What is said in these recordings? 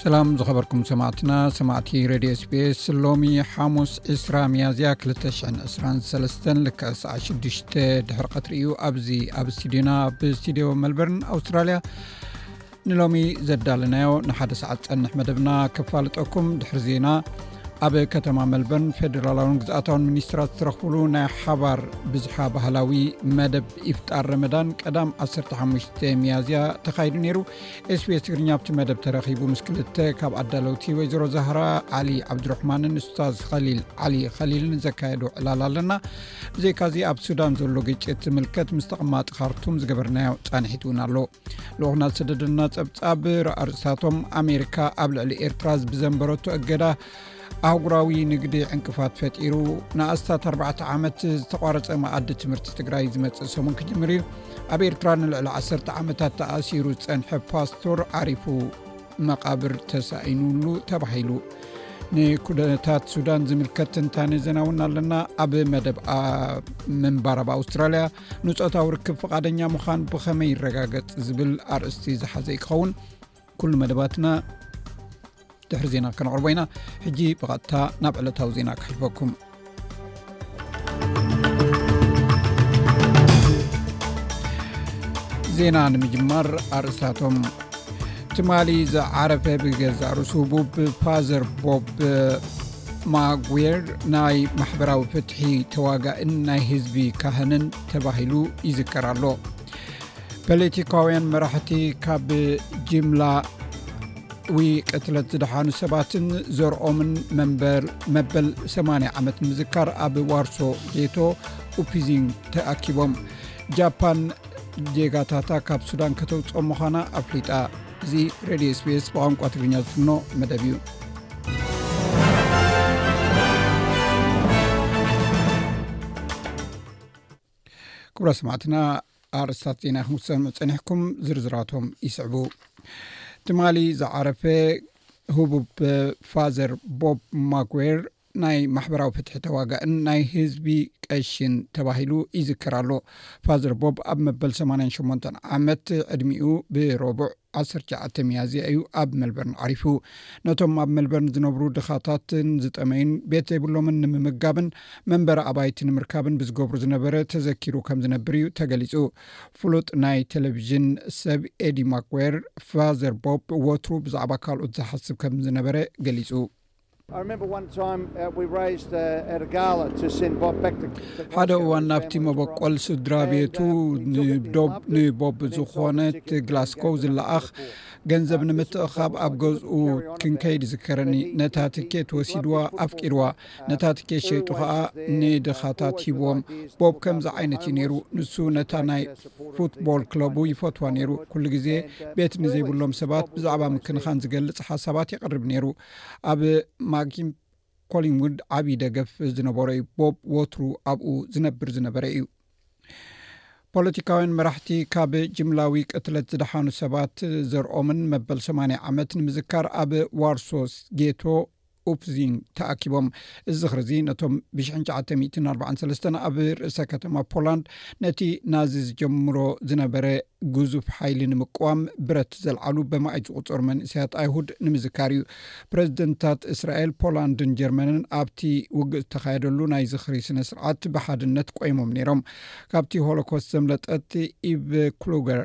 ሰላም ዝኸበርኩም ሰማዕትና ሰማዕቲ ረድዮ ስፔስ ሎሚ ሓሙስ ዕስራ መያዝያ 223 ልክ ሰዓ 6ዱሽ ድሕር ቀትሪ እዩ ኣብዚ ኣብ ስትድዮና ብስትድዮ መልበርን ኣውስትራልያ ንሎሚ ዘዳለናዮ ንሓደ ሰዓት ፀንሕ መደብና ክፋልጠኩም ድሕር ዜና ኣብ ከተማ መልበርን ፌደራላውን ግዝኣታውን ሚኒስትራት ዝተረኽብሉ ናይ ሓባር ብዝሓ ባህላዊ መደብ ይፍጣር ረመዳን ቀዳም 15 መያዝያ ተካይዱ ነይሩ ስቤስ ትግርኛ ኣብቲ መደብ ተረኺቡ ምስ ክልተ ካብ ኣዳለውቲ ወይዘሮ ዛህራ ዓሊ ዓብድሩሕማንን እስታዝ ኸሊል ዓሊ ኸሊልን ዘካየዱ ዕላል ኣለና ብዘይካዚ ኣብ ሱዳን ዘሎ ግጭት ዝምልከት ምስ ተቕማጢ ካርቱም ዝገበርናዮ ፃንሒት እውን ኣሎ ልኡክና ዝሰደደና ፀብፃብ ርኣርእስታቶም ኣሜሪካ ኣብ ልዕሊ ኤርትራ ብዘንበረቶ እገዳ ኣህጉራዊ ንግዲ ዕንቅፋት ፈጢሩ ንኣስታት ኣርባዕተ ዓመት ዝተቋረፀ መኣዲ ትምህርቲ ትግራይ ዝመፅእ ሰሙን ክጅምር እዩ ኣብ ኤርትራ ንልዕሊ ዓሰርተ ዓመታት ተኣሲሩ ዝፀንሐ ፓስቶር ዓሪፉ መቓብር ተሳኢኑሉ ተባሂሉ ንኩደታት ሱዳን ዝምልከት ትንታነ ዘና እውን ኣለና ኣብ መደብ ምንባር ብ ኣውስትራልያ ንፆታዊ ርክብ ፍቓደኛ ምዃን ብኸመይ ይረጋገፅ ዝብል ኣርእስቲ ዝሓዘ ክኸውን ኩሉ መደባትና ድሕሪ ዜና ከነቕርቦ ኢና ሕጂ ብቐጥታ ናብ ዕለታዊ ዜና ክሕልፈኩም ዜና ንምጅማር ኣርእስታቶም ትማሊ ዝዓረፈ ብገዛእ ርሱ ቡብ ፋዘር ቦብ ማጉር ናይ ማሕበራዊ ፍትሒ ተዋጋእን ናይ ህዝቢ ካህንን ተባሂሉ ይዝከር ኣሎ ፖለቲካውያን መራሕቲ ካብ ጅምላዊ ቅትለት ዝደሓኑ ሰባትን ዘርኦምን መንበር መበል 8 ዓመት ምዝካር ኣብ ዋርሶ ጌቶ ኡፒዚን ተኣኪቦም ጃፓን ዜጋታታ ካብ ሱዳን ከተውፅኦ ምዃና ኣፍሊጣ እዚ ሬድዮ ስፔስ ብቋንቋ ትግርኛ ዝፍኖ መደብ እዩ ክብራ ስማዕትና ኣርስታት ዜና ይኹም ክትሰምዑ ፀኒሕኩም ዝርዝራቶም ይስዕቡ ትማሊ ዝዓረፈ ህቡብ ፋዘር ቦብ ማክዌር ናይ ማሕበራዊ ፍትሒ ተዋጋእን ናይ ህዝቢ ቀሽን ተባሂሉ ይዝከር ኣሎ ፋዘር ቦብ ኣብ መበል 88 ዓመት ዕድሚኡ ብረቡዕ ዓሰርተ ትሽዓተ ሚያዝያ እዩ ኣብ መልበርን ዓሪፉ። ነቶም ኣብ መልበርን ዝነብሩ ድኻታትን ዝጠመዩን ቤት ዘይብሎምን ንምምጋብን መንበሪ ኣባይቲ ንምርካብን ብዝገብሩ ዝነበረ ተዘኪሩ ከም ዝነብር እዩ ተገሊጹ። ፍሉጥ ናይ ቴሌቪዥን ሰብ ኤዲ ማክዌር፣ ፋዘር ቦብ ወትሩ ብዛዕባ ካልኦት ዝሓስብ ከም ዝነበረ ገሊጹ። ሓደ እዋን ናብቲ መበቆል ስድራ ቤቱ ንቦብ ዝኾነት ግላስኮው ዝለኣኽ ገንዘብ ንምትእኻብ ኣብ ገዝኡ ክንከይድ ዝከረኒ ነታ ትኬት ወሲድዋ ኣፍቂድዋ ነታ ትኬት ሸይጡ ከዓ ንድኻታት ሂብዎም ቦብ ከምዚ ዓይነት እዩ ነይሩ ንሱ ነታ ናይ ፉትቦል ክለቡ ይፈትዋ ነይሩ ኩሉ ግዜ ቤት ንዘይብሎም ሰባት ብዛዕባ ምክንኻን ዝገልፅ ሓሳባት የቅርብ ነይሩ ኣብ ማጊን ኮሊንውድ ዓብዪ ደገፍ ዝነበሮ እዩ ቦብ ወትሩ ኣብኡ ዝነብር ዝነበረ እዩ ፖለቲካውያን መራሕቲ ካብ ጅምላዊ ቅትለት ዝደሓኑ ሰባት ዘርኦምን መበል 8 ዓመት ንምዝካር ኣብ ዋርሶስ ጌቶ ኡፕዚን ተኣኪቦም እዚ ዝኽሪ'ዚ ነቶም ብሽሕን ትሽዓተ ሚእትን ኣርባዓን ሰለስተን ኣብ ርእሰ ከተማ ፖላንድ ነቲ ናዚ ዝጀምሮ ዝነበረ ግዙፍ ሓይሊ ንምቅዋም ብረት ዘልዓሉ በማኢት ዝቑጸሩ መንእሰያት ኣይሁድ ንምዝካር እዩ። ፕረዚደንትታት እስራኤል፣ ፖላንድን ጀርመንን ኣብቲ ውግእ ዝተኻየደሉ ናይ ዝኽሪ ስነ-ስርዓት ብሓድነት ቆይሞም ነይሮም። ካብቲ ሆሎኮስት ዘምለጠት ኢቭ ክሉገር፣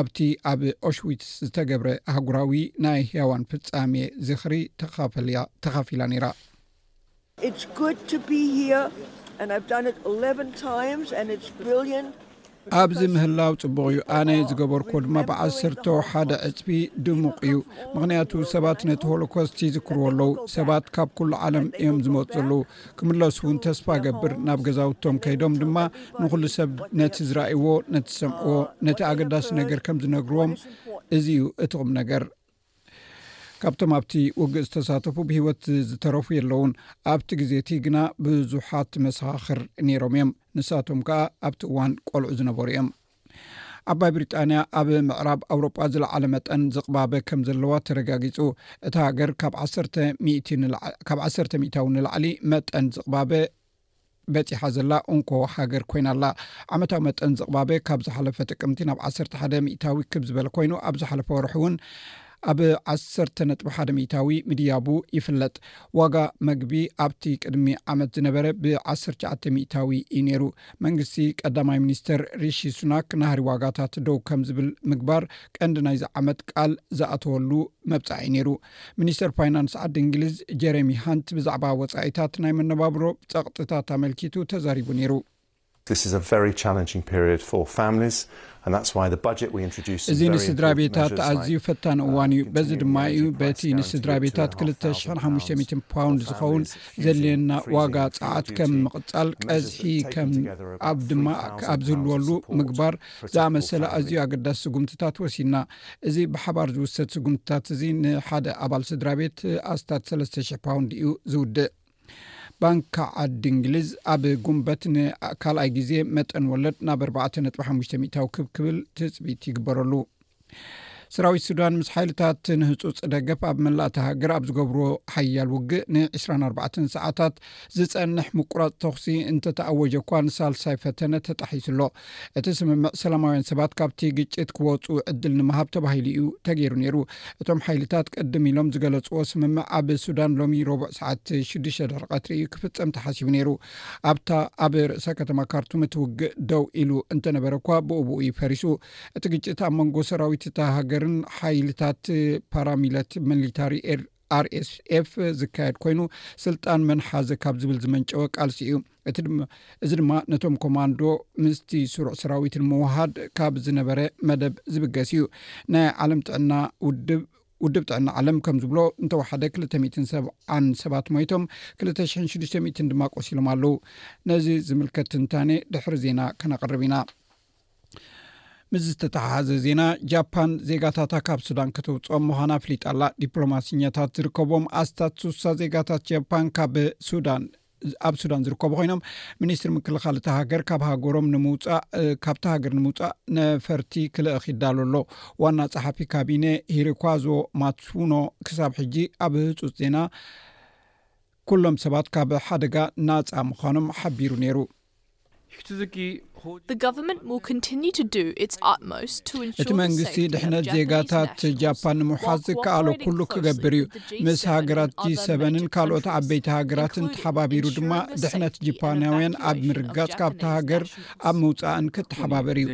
ኣብቲ ኣብ ኦሽዊትስ ዝተገብረ ኣህጉራዊ ናይ ህያዋን ፍጻሜ ዝኽሪ ተኻፈልያ ተኻፊላ ነይራ። It's good to be here and I've done it 11 times and it's brilliant. ኣብዚ ምህላው ጽቡቕ እዩ ኣነ ዝገበርኮ ድማ ብዓሰርተ ሓደ ዕፅፊ ድሙቕ እዩ ምክንያቱ ሰባት ነቲ ሆሎኮስት ይዝክርዎ ኣለዉ ሰባት ካብ ኩሉ ዓለም እዮም ዝመፁ ዘለዉ ክምለሱ እውን ተስፋ ገብር ናብ ገዛውቶም ከይዶም ድማ ንኩሉ ሰብ ነቲ ዝረእዎ ነቲ ዝሰምዕዎ ነቲ ኣገዳሲ ነገር ከም ዝነግርዎም እዚ እዩ እቲ ኹም ነገር ካብቶም ኣብቲ ውግእ ዝተሳተፉ ብሂወት ዝተረፉ የለውን ኣብቲ ግዜ እቲ ግና ብዙሓት መሰኻኽር ነይሮም እዮም ንሳቶም ከዓ ኣብቲ እዋን ቆልዑ ዝነበሩ እዮም ዓባይ ብሪጣንያ ኣብ ምዕራብ ኣውሮጳ ዝለዓለ መጠን ዝቕባበ ከም ዘለዋ ተረጋጊጹ እታ ሃገር ካብ ካብ ዓሰርተ ሚታዊ ንላዕሊ መጠን ዝቕባበ በፂሓ ዘላ እንኮ ሃገር ኮይና ኣላ ዓመታዊ መጠን ዝቕባበ ካብ ዝሓለፈ ጥቅምቲ ናብ ዓሰርተ ሓደ ሚታዊ ክብ ዝበለ ኮይኑ ኣብ ዝሓለፈ ወርሒ እውን ኣብ ዓሰርተ ነጥቢ ሓደ ሚኢታዊ ምድያቡ ይፍለጥ። ዋጋ መግቢ ኣብቲ ቅድሚ ዓመት ዝነበረ ብ ዓሰርተ ትሽዓተ ሚኢታዊ እዩ ነይሩ። መንግስቲ ቀዳማይ ሚኒስተር ሪሺ ሱናክ ናህሪ ዋጋታት ደው ከም ዝብል ምግባር ቀንዲ ናይዚ ዓመት ቃል ዝኣተወሉ መብጻዓ'ዩ ነይሩ። ሚኒስተር ፋይናንስ ዓዲ እንግሊዝ ጀረሚ ሃንት ብዛዕባ ወጻኢታት ናይ መነባብሮ ጸቕጥታት ኣመልኪቱ ተዛሪቡ ነይሩ። እዚ ንስድራቤታት ኣዝዩ ፈታኒ እዋን እዩ፣ በዚ ድማ እዩ በቲ ንስድራቤታት ክልተ ሽሕን ሓሙሽተ ሚእትን ፓውንድ ዝኸውን ዘድልየና ዋጋ ጸዓት ከም ምቕጻል ቀዝሒ ከም ኣብ ድማ ኣብ ዝህልወሉ ምግባር ዝኣመሰለ ኣዝዩ ኣገዳሲ ስጉምትታት ወሲድና። እዚ ብሓባር ዝውሰድ ስጉምትታት እዚ ንሓደ ኣባል ስድራቤት ኣስታት ሰለስተ ሽሕ ፓውንድ እዩ ዝውድእ። ባንኪ ዓዲ እንግሊዝ ኣብ ጉንበት ንካልኣይ ግዜ መጠን ወለድ ናብ ኣርባዕተ ነጥቢ ሓሙሽተ ሚእታዊ ክብ ክብል ትፅቢት ይግበረሉ። ሰራዊት ሱዳን ምስ ሓይልታት ንህፁፅ ደገፍ ኣብ መላእታ ሃገር ኣብ ዝገብርዎ ሓያል ውግእ ንዒስራን ኣርባዕተን ሰዓታት ዝፀንሕ ምቁራፅ ተኹሲ እንተተኣወጀ እኳ ንሳልሳይ ፈተነ ተጣሒሱ ኣሎ። እቲ ስምምዕ ሰላማውያን ሰባት ካብቲ ግጭት ክወጹ ዕድል ንምሃብ ተባሂሉ እዩ ተገይሩ ነይሩ። እቶም ሓይልታት ቅድም ኢሎም ዝገለጽዎ ስምምዕ ኣብ ሱዳን ሎሚ ረቡዕ ሰዓት ሽዱሽተ ድሕሪ ቀትሪ እዩ ክፍጸም ተሓሲቡ ነይሩ። ኣብታ ኣብ ርእሰ ከተማ ካርቱም እቲ ውግእ ደው ኢሉ እንተነበረ እኳ ብኡብኡ እዩ ፈሪሱ። እቲ ግጭት ኣብ መንጎ ሰራዊት እታ ሃገርን ሓይልታት ፓራሚለትሚሊታሪ RSF ዝካየድ ኮይኑ ስልጣን መን ሓዘ ካብ ዝብል ዝመንጨወ ቃልሲ እዩ እዚ ድማ ነቶም ኮማንዶ ምስቲ ስሩዕ ሰራዊት ንምውሃድ ካብ ዝነበረ መደብ ዝብገስ እዩ ናይ ዓለም ጥዕና ውድብ ውድብ ጥዕና ዓለም ከም ዝብሎ እንተወሓደ 270 ሰባት ሞይቶም 2600 ድማ ቆሲሎም ኣለው ነዚ ዝምልከት ትንታኔ ድሕሪ ዜና ከነቅርብ ኢና ምስ ዝተተሓሓዘ ዜና ጃፓን ዜጋታታ ካብ ሱዳን ከተውፅኦም ምዃን ኣፍሊጣ ኣላ ዲፕሎማስኛታት ዝርከቦም ኣስታት ሱሳ ዜጋታት ጃፓን ካብ ሱዳን ኣብ ሱዳን ዝርከቡ ኮይኖም ሚኒስትሪ ምክልኻል እቲ ሃገር ካብ ሃገሮም ንምውፃእ ካብቲ ሃገር ንምውፃእ ነፈርቲ ክልእኽ ይዳሎ ኣሎ ዋና ፀሓፊ ካቢነ ሂሪኳዞ ማትሱኖ ክሳብ ሕጂ ኣብ ህፁፅ ዜና ኩሎም ሰባት ካብ ሓደጋ ናፃ ምዃኖም ሓቢሩ ነይሩ እቲ መንግስቲ ድሕነት ዜጋታት ጃፓን ንምሓዝ ዝከኣሎ ኩሉ ክገብር እዩ ምስ ሃገራት ጂ7ን ካልኦት ዓበይቲ ሃገራትን ተሓባቢሩ ድማ ድሕነት ጂፓናውያን ኣብ ምርጋፅ ካብቲ ሃገር ኣብ ምውፃእን ክተሓባበር እዩ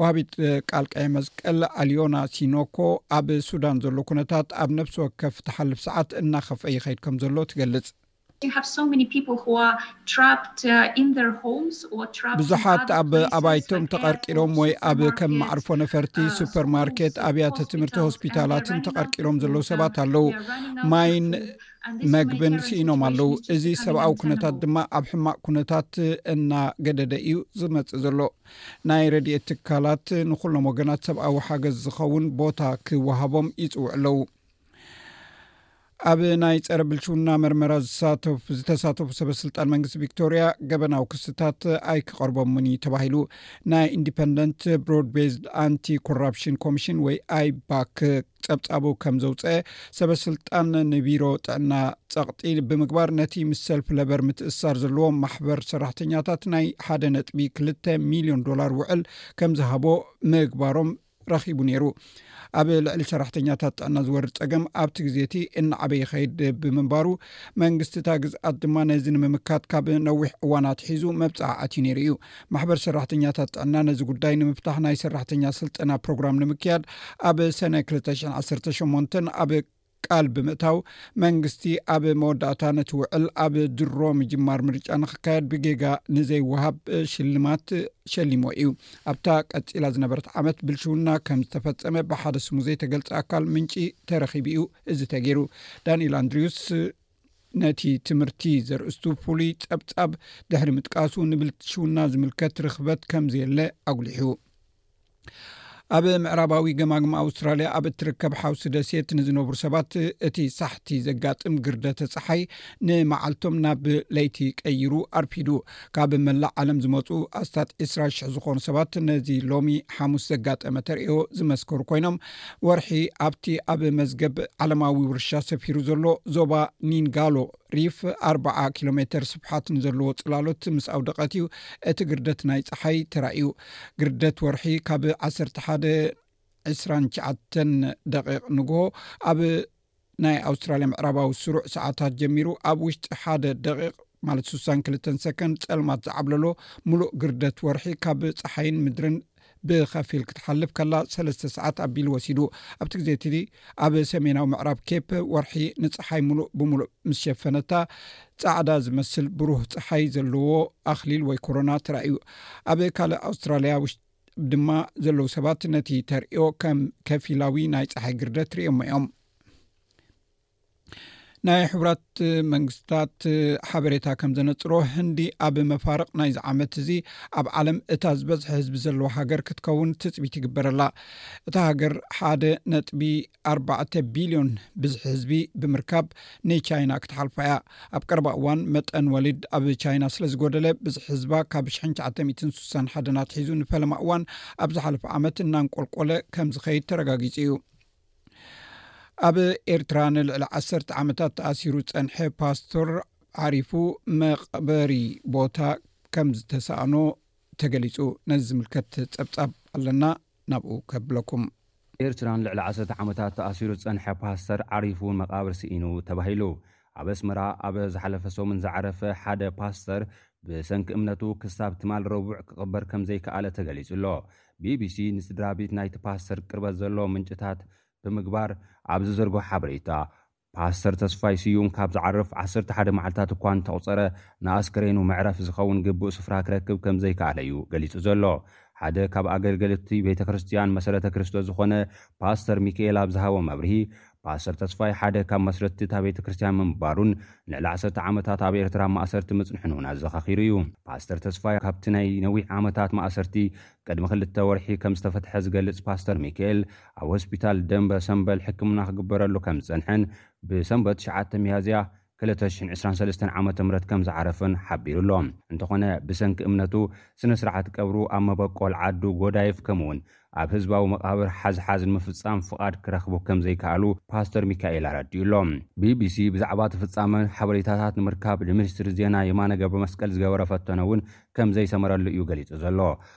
ዋሃቢት ቃል ቀይ መስቀል ኣልዮና ሲኖኮ ኣብ ሱዳን ዘሎ ኩነታት ኣብ ነፍሲ ወከፍ ተሓልፍ ሰዓት እናኸፍአ ይኸይድ ከም ዘሎ ትገልፅ ብዙሓት ኣብ ኣባይቶም ተቐርቂሮም ወይ ኣብ ከም ማዕርፎ ነፈርቲ፣ ሱፐርማርኬት፣ ኣብያተ ትምህርቲ፣ ሆስፒታላትን ተቐርቂሮም ዘለዉ ሰባት ኣለዉ። ማይን መግብን ስኢኖም ኣለዉ። እዚ ሰብኣዊ ኩነታት ድማ ኣብ ሕማቕ ኩነታት እናገደደ እዩ ዝመፅእ ዘሎ። ናይ ረድኤት ትካላት ንኹሎም ወገናት ሰብኣዊ ሓገዝ ዝኸውን ቦታ ክወሃቦም ይፅውዑ ኣለዉ። ኣብ ናይ ፀረ ብልሽውና መርመራ ዝተሳተፉ ሰበስልጣን መንግስቲ ቪክቶርያ ገበናዊ ክስታት ኣይክቐርቦምን እዩ ተባሂሉ ናይ ኢንዲፐንደንት ብሮድ ቤዝ ኣንቲ ኮራፕሽን ኮሚሽን ወይ ኣይባክ ፀብፃቡ ከም ዘውፀአ ሰበስልጣን ንቢሮ ጥዕና ፀቕጢ ብምግባር ነቲ ምስ ሰልፊ ለበር ምትእሳር ዘለዎ ማሕበር ሰራሕተኛታት ናይ ሓደ ነጥቢ ክልተ ሚሊዮን ዶላር ውዕል ከም ዝሃቦ ምግባሮም ረኺቡ ነይሩ። ኣብ ልዕሊ ሰራሕተኛታት ጥዕና ዝወርድ ፀገም ኣብቲ ግዜ እቲ እናዓበየ ይኸይድ ብምንባሩ መንግስቲ እታ ግዝኣት ድማ ነዚ ንምምካት ካብ ነዊሕ እዋን ኣትሒዙ መብፅዓ ኣትዩ ነይሩ እዩ። ማሕበር ሰራሕተኛታት ጥዕና ነዚ ጉዳይ ንምፍታሕ ናይ ሰራሕተኛ ስልጠና ፕሮግራም ንምክያድ ኣብ ሰነ ክልተ ሽሕን ዓሰርተ ሸሞንተን ኣብ ቃል ብምእታው፣ መንግስቲ ኣብ መወዳእታ ነቲ ውዕል ኣብ ድሮ ምጅማር ምርጫ ንኽካየድ ብጌጋ ንዘይወሃብ ሽልማት ሸሊምዎ እዩ። ኣብታ ቀጺላ ዝነበረት ዓመት ብልሽውና ከም ዝተፈጸመ ብሓደ ስሙ ዘይተገልጸ ኣካል ምንጪ ተረኺቡ እዩ እዚ ተገይሩ። ዳንኤል ኣንድሪውስ ነቲ ትምህርቲ ዘርእስቱ ፍሉይ ጸብጻብ ድሕሪ ምጥቃሱ ንብልሽውና ዝምልከት ርኽበት ከም ዘየለ ኣጉሊሑ። ኣብ ምዕራባዊ ገማግማ ኣውስትራልያ ኣብ እትርከብ ሓውሲ ደሴት ንዝነብሩ ሰባት እቲ ሳሕቲ ዘጋጥም ግርደተ ፀሓይ ንመዓልቶም ናብ ለይቲ ቀይሩ ኣርፊዱ ካብ መላእ ዓለም ዝመፁ ኣስታት 2ስራ ሽሕ ዝኾኑ ሰባት ነዚ ሎሚ ሓሙስ ዘጋጠመ ተርእዮ ዝመስከሩ ኮይኖም ወርሒ ኣብቲ ኣብ መዝገብ ዓለማዊ ውርሻ ሰፊሩ ዘሎ ዞባ ኒንጋሎ ሪፍ ኣርባዓ ኪሎ ሜተር ስፍሓት ንዘለዎ ጽላሎት ምስ ኣውደቐት እዩ እቲ ግርደት ናይ ጸሓይ ተራእዩ። ግርደት ወርሒ ካብ ዓሰርተ ሓደ ዕስራን ትሽዓተን ደቒቕ ንግሆ ኣብ ናይ ኣውስትራልያ ምዕራባዊ ስሩዕ ሰዓታት ጀሚሩ ኣብ ውሽጢ ሓደ ደቒቕ ማለት ስሳን ክልተን ሰከንድ ጸልማት ዝዓብለሎ ምሉእ ግርደት ወርሒ ካብ ጸሓይን ምድርን ብኸፊል ክትሓልፍ ከላ ሰለስተ ሰዓት ኣቢሉ ወሲዱ። ኣብቲ ግዜ እቲ ኣብ ሰሜናዊ ምዕራብ ኬፕ ወርሒ ንጸሓይ ምሉእ ብምሉእ ምስ ሸፈነታ፣ ጻዕዳ ዝመስል ብሩህ ጸሓይ ዘለዎ ኣኽሊል ወይ ኮሮና ተራእዩ። ኣብ ካልእ ኣውስትራልያ ድማ ዘለዉ ሰባት ነቲ ተርእዮ ከም ከፊላዊ ናይ ጸሓይ ግርደት ርእዮሞ እዮም። ናይ ሕቡራት መንግስትታት ሓበሬታ ከም ዘነፅሮ ህንዲ ኣብ መፋርቕ ናይዚ ዓመት እዚ ኣብ ዓለም እታ ዝበዝሐ ህዝቢ ዘለዎ ሃገር ክትከውን ትፅቢት ይግበረላ እታ ሃገር ሓደ ነጥቢ ኣርባዕተ ቢልዮን ብዝሒ ህዝቢ ብምርካብ ንቻይና ክትሓልፋ እያ ኣብ ቀረባ እዋን መጠን ወሊድ ኣብ ቻይና ስለ ዝጎደለ ብዝሒ ህዝባ ካብ ሽ9ስሳ ሓደናትሒዙ ንፈለማ እዋን ኣብ ዝሓለፈ ዓመት እናንቆልቆለ ከም ዝኸይድ ተረጋጊፁ እዩ ኣብ ኤርትራ ንልዕሊ ዓሰርተ ዓመታት ተኣሲሩ ዝፀንሐ ፓስቶር ዓሪፉ መቕበሪ ቦታ ከም ዝተሳእኖ ተገሊፁ ነዚ ዝምልከት ፀብፃብ ኣለና ናብኡ ከብለኩም ኤርትራ ንልዕሊ ዓሰርተ ዓመታት ተኣሲሩ ዝፀንሐ ፓስተር ዓሪፉ መቓብር ስኢኑ ተባሂሉ ኣብ ኣስመራ ኣብ ዝሓለፈ ሰሙን ዝዓረፈ ሓደ ፓስተር ብሰንኪ እምነቱ ክሳብ ትማል ረቡዕ ክቕበር ከምዘይከኣለ ተገሊጹ'ሎ። ቢቢሲ ንስድራቢት ናይቲ ፓስተር ቅርበት ዘለዎ ምንጭታት ብምግባር ኣብ ዝዘርግሖ ሓበሬታ፣ ፓስተር ተስፋይ ስዩም ካብ ዝዓርፍ ዓሰርተ ሓደ መዓልታት እኳ እንተቑጸረ ንኣስከሬኑ መዕረፊ ዝኸውን ግቡእ ስፍራ ክረክብ ከምዘይከኣለ'ዩ ገሊጹ ዘሎ። ሓደ ካብ ኣገልገልቲ ቤተ ክርስትያን መሰረተ ክርስቶስ ዝኾነ ፓስተር ሚኪኤል ኣብ ዝሃቦ መብርሂ፣ ፓስተር ተስፋይ ሓደ ካብ መስረትቲ እታ ቤተ ክርስቲያን ምንባሩን ንልዕሊ ዓሰርተ ዓመታት ኣብ ኤርትራ ማእሰርቲ ምጽንሑን'ውን ኣዘኻኺሩ እዩ። ፓስተር ተስፋይ ካብቲ ናይ ነዊሕ ዓመታት ማእሰርቲ ቅድሚ ክልተ ወርሒ ከም ዝተፈትሐ ዝገልጽ ፓስተር ሚኪኤል ኣብ ሆስፒታል ደምበ ሰምበል ሕክምና ክግበረሉ ከም ዝጸንሐን ብሰንበት ትሽዓተ ሚያዝያ ክልተ ሽሕን ዕስራን ሰለስተን ዓመተ ምህረት ከም ዝዓረፈን ሓቢሩ ኣሎ። እንተኾነ ብሰንኪ እምነቱ ስነ ስርዓት ቀብሩ ኣብ መበቆል ዓዱ ጎዳይፍ ከምኡ'ውን ኣብ ህዝባዊ መቓብር ሓዝሓዝ ንምፍጻም ፍቓድ ክረኽቡ ከም ዘይከኣሉ ፓስተር ሚካኤል ኣረዲኡ ኣሎ። ቢቢሲ ብዛዕባ'ቲ ፍጻመ ሓበሬታታት ንምርካብ ንሚኒስትሪ ዜና የማነ ገብረመስቀል ዝገበሮ ፈተነ እውን ከም ዘይሰመረሉ እዩ ገሊጹ ዘሎ።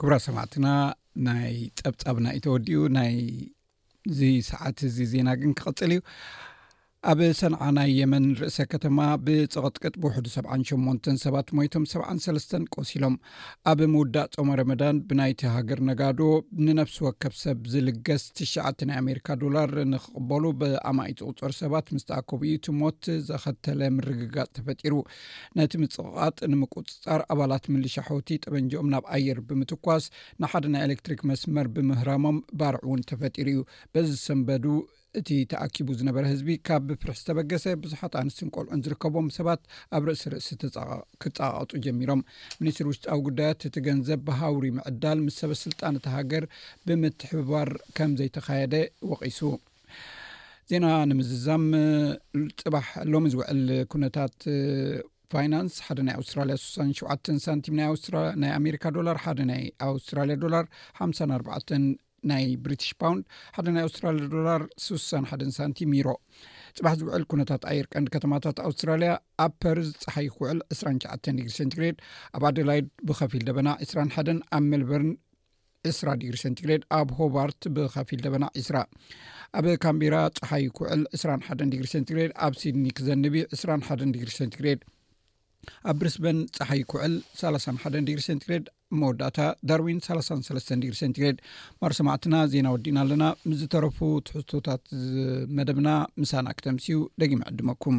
ክብራት ሰማዕትና ናይ ፀብፃብና እዩ ተወዲኡ ናይ እዚ ሰዓት እዚ ዜና ግን ክቕፅል እዩ ኣብ ሰንዓ ናይ የመን ርእሰ ከተማ ብፀቕጥቅጥ ብውሕዱ 78 ሰባት ሞይቶም 73 ቆሲሎም ኣብ ምውዳእ ፆመ ረመዳን ብናይቲ ሃገር ነጋዶ ንነፍሲ ወከብ ሰብ ዝልገስ ትሽዓተ ናይ ኣሜሪካ ዶላር ንክቕበሉ ብኣማኢት ዝቁፀሩ ሰባት ምስ ተኣከቡ እዩ ቲ ሞት ዘኸተለ ምርግጋፅ ተፈጢሩ ነቲ ምጽቕቓጥ ንምቁጽጻር ኣባላት ምልሻ ሑቲ ጠበንጅኦም ናብ ኣየር ብምትኳስ ንሓደ ናይ ኤሌክትሪክ መስመር ብምህራሞም ባርዕ እውን ተፈጢሩ እዩ። በዚ ዝሰንበዱ እቲ ተኣኪቡ ዝነበረ ህዝቢ ካብ ብፍርሒ ዝተበገሰ ብዙሓት ኣንስትን ቆልዑን ዝርከቦም ሰባት ኣብ ርእሲ ርእሲ ክጻቓቐጡ ጀሚሮም። ሚኒስትሪ ውሽጣዊ ጉዳያት እቲ ገንዘብ ብሃውሪ ምዕዳል ምስ ሰበስልጣን እታ ሃገር ብምትሕብባር ከምዘይተኻየደ ወቒሱ። ዜና ንምዝዛም ፅባሕ ሎሚ ዝውዕል ኩነታት ፋይናንስ ሓደ ናይ ኣውስትራያ 67 ሳንቲም ናይ ኣሜሪካ ዶላር ሓደ ናይ ኣውስትራያ ዶላር ሓ4ባ ናይ ብሪትሽ ፓውንድ ሓደ ናይ ኣውስትራያ ዶላር 61 ሳንቲም ይሮ ፅባሕ ዝውዕል ኩነታት ኣየር ቀንዲ ከተማታት ኣውስትራልያ ኣብ ፐርዝ ፀሓይ ክውዕል 29 ዲግሪ ሴንትግሬድ ኣብ ኣደላይድ ብከፊል ደበና 21 ኣብ ሜልበርን ዕስራ ዲግሪ ሰንቲግሬድ ኣብ ሆባርት ብከፊል ደበና ዕስራ ኣብ ካምቢራ ፀሓይ ኩዕል ዕስራ ሓደን ዲግሪ ሰንቲግሬድ ኣብ ሲድኒ ክዘንብ ዕስራ ሓደን ዲግሪ ሰንቲግሬድ ኣብ ብሪስበን ፀሓይ ኩዕል ሰላሳ ሓደን ዲግሪ ሰንቲግሬድ መወዳእታ ዳርዊን ሰላሳን ሰለስተን ዲግሪ ሰንቲግሬድ ማር ሰማዕትና ዜና ወዲእና ኣለና ምስ ዝተረፉ ትሕዝቶታት ዝመደብና ምሳና ክተምስዩ ደጊመ ዕድመኩም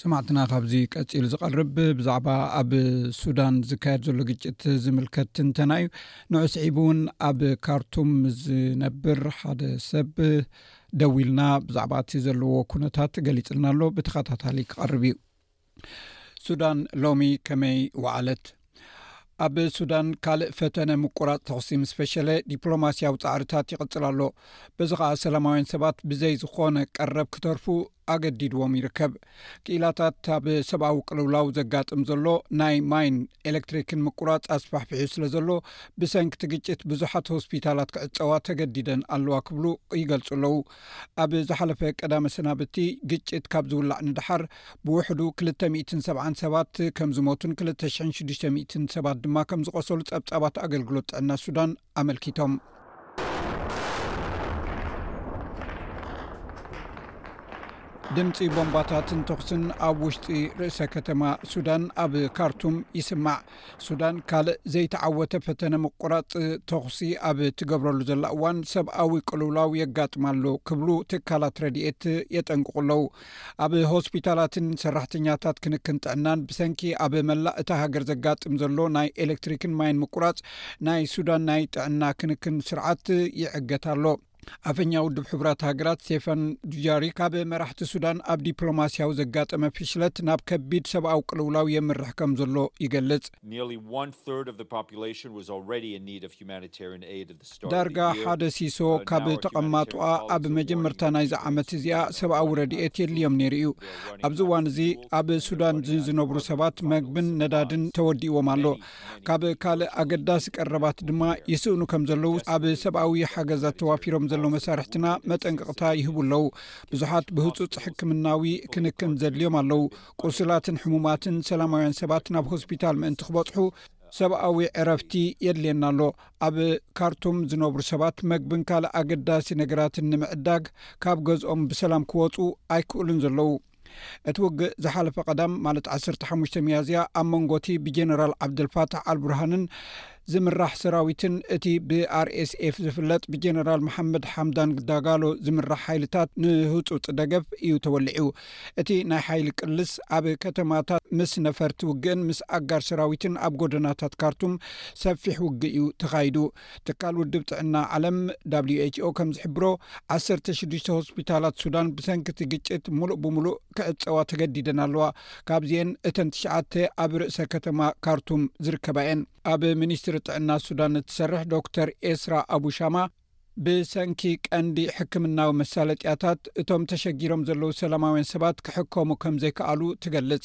ሰማዕትና ካብዚ ቀፂሉ ዝቐርብ ብዛዕባ ኣብ ሱዳን ዝካየድ ዘሎ ግጭት ዝምልከት ትንተና እዩ ንዕ ስዒቡ እውን ኣብ ካርቱም ዝነብር ሓደ ሰብ ደው ኢልና ብዛዕባ እቲ ዘለዎ ኩነታት ገሊፅልና ኣሎ ብተኸታታሊ ክቐርብ እዩ ሱዳን ሎሚ ከመይ ወዓለት? ኣብ ሱዳን ካልእ ፈተነ ምቁራፅ ተኹሲ ምስ ፈሸለ ዲፕሎማስያዊ ፃዕርታት ይቕፅል ኣሎ። በዚ ከኣ ሰላማውያን ሰባት ብዘይ ዝኾነ ቀረብ ክተርፉ ኣገዲድዎም ይርከብ። ክኢላታት ኣብ ሰብኣዊ ቅልውላው ዘጋጥም ዘሎ ናይ ማይን ኤሌክትሪክን ምቁራፅ ኣስፋሕፊሑ ስለ ዘሎ ብሰንኪ እቲ ግጭት ብዙሓት ሆስፒታላት ክዕፀዋ ተገዲደን ኣለዋ ክብሉ ይገልፁ ኣለዉ። ኣብ ዝሓለፈ ቀዳመ ሰናብቲ ግጭት ካብ ዝውላዕ ንደሓር ብውሕዱ ክልተ ሚእትን ሰብዓን ሰባት ከም ዝሞቱን ክልተ ሽሕን ሽዱሽተ ሚእትን ሰባት ድማ ከም ዝቖሰሉ ጸብጻባት ኣገልግሎት ጥዕና ሱዳን ኣመልኪቶም። ድምፂ ቦምባታትን ተኹስን ኣብ ውሽጢ ርእሰ ከተማ ሱዳን ኣብ ካርቱም ይስማዕ። ሱዳን ካልእ ዘይተዓወተ ፈተነ ምቁራጽ ተኹሲ ኣብ እትገብረሉ ዘላ እዋን ሰብኣዊ ቅልውላው የጋጥማ ኣሎ ክብሉ ትካላት ረድኤት የጠንቅቑ ኣለዉ። ኣብ ሆስፒታላትን ሰራሕተኛታት ክንክን ጥዕናን ብሰንኪ ኣብ መላእ እታ ሃገር ዘጋጥም ዘሎ ናይ ኤሌክትሪክን ማይን ምቁራጽ ናይ ሱዳን ናይ ጥዕና ክንክን ስርዓት ይዕገት ኣሎ። ኣፈኛ ውድብ ሕቡራት ሃገራት ስቴፈን ዱጃሪ ካብ መራሕቲ ሱዳን ኣብ ዲፕሎማስያዊ ዘጋጠመ ፍሽለት ናብ ከቢድ ሰብኣዊ ቅልውላው የምርሕ ከም ዘሎ ይገልጽ ዳርጋ ሓደ ሲሶ uh, ካብ ተቐማጦኣ ኣብ መጀመርታ ናይዚ ዓመት እዚኣ ሰብኣዊ ረድኤት የድልዮም ነይሩ እዩ ኣብዚ እዋን እዚ ኣብ ሱዳን ዝዝነብሩ ሰባት መግብን ነዳድን ተወዲእዎም ኣሎ ካብ ካልእ ኣገዳሲ ቀረባት ድማ ይስእኑ ከም ዘለዉ ኣብ ሰብኣዊ ሓገዛት ተዋፊሮም ዘለዉ መሳርሕትና መጠንቀቕታ ይህቡ ኣለዉ ብዙሓት ብህፁፅ ሕክምናዊ ክንክን ዘድልዮም ኣለዉ ቁስላትን ሕሙማትን ሰላማውያን ሰባት ናብ ሆስፒታል ምእንቲ ክበፅሑ ሰብኣዊ ዕረፍቲ የድልየና ኣሎ ኣብ ካርቱም ዝነብሩ ሰባት መግብን ካልእ ኣገዳሲ ነገራትን ንምዕዳግ ካብ ገዝኦም ብሰላም ክወፁ ኣይክእሉን ዘለዉ እቲ ውግእ ዝሓለፈ ቀዳም ማለት ዓሰርተ ሓሙሽተ ሚያዝያ ኣብ መንጎቲ ብጀነራል ዓብደልፋታሕ ኣልቡርሃንን ዝምራሕ ሰራዊትን እቲ ብኣርኤስኤፍ ዝፍለጥ ብጀነራል መሓመድ ሓምዳን ዳጋሎ ዝምራሕ ሓይልታት ንህፁፅ ደገፍ እዩ ተወሊዑ እቲ ናይ ሓይሊ ቅልስ ኣብ ከተማታት ምስ ነፈርቲ ውግእን ምስ ኣጋር ሰራዊትን ኣብ ጎደናታት ካርቱም ሰፊሕ ውግእ እዩ ተኻይዱ ትካል ውድብ ጥዕና ዓለም WHO ከም ዝሕብሮ ዓሰርተ ሽዱሽተ ሆስፒታላት ሱዳን ብሰንኪ እቲ ግጭት ሙሉእ ብምሉእ ክዕፀዋ ተገዲደን ኣለዋ። ካብዚኤን እተን ትሽዓተ ኣብ ርእሰ ከተማ ካርቱም ዝርከባ እየን። ኣብ ሚኒስትሪ ጥዕና ሱዳን እትሰርሕ ዶክተር ኤስራ ኣቡ ሻማ ብሰንኪ ቀንዲ ሕክምናዊ መሳለጥያታት እቶም ተሸጊሮም ዘለዉ ሰላማውያን ሰባት ክሕከሙ ከም ዘይከኣሉ ትገልፅ።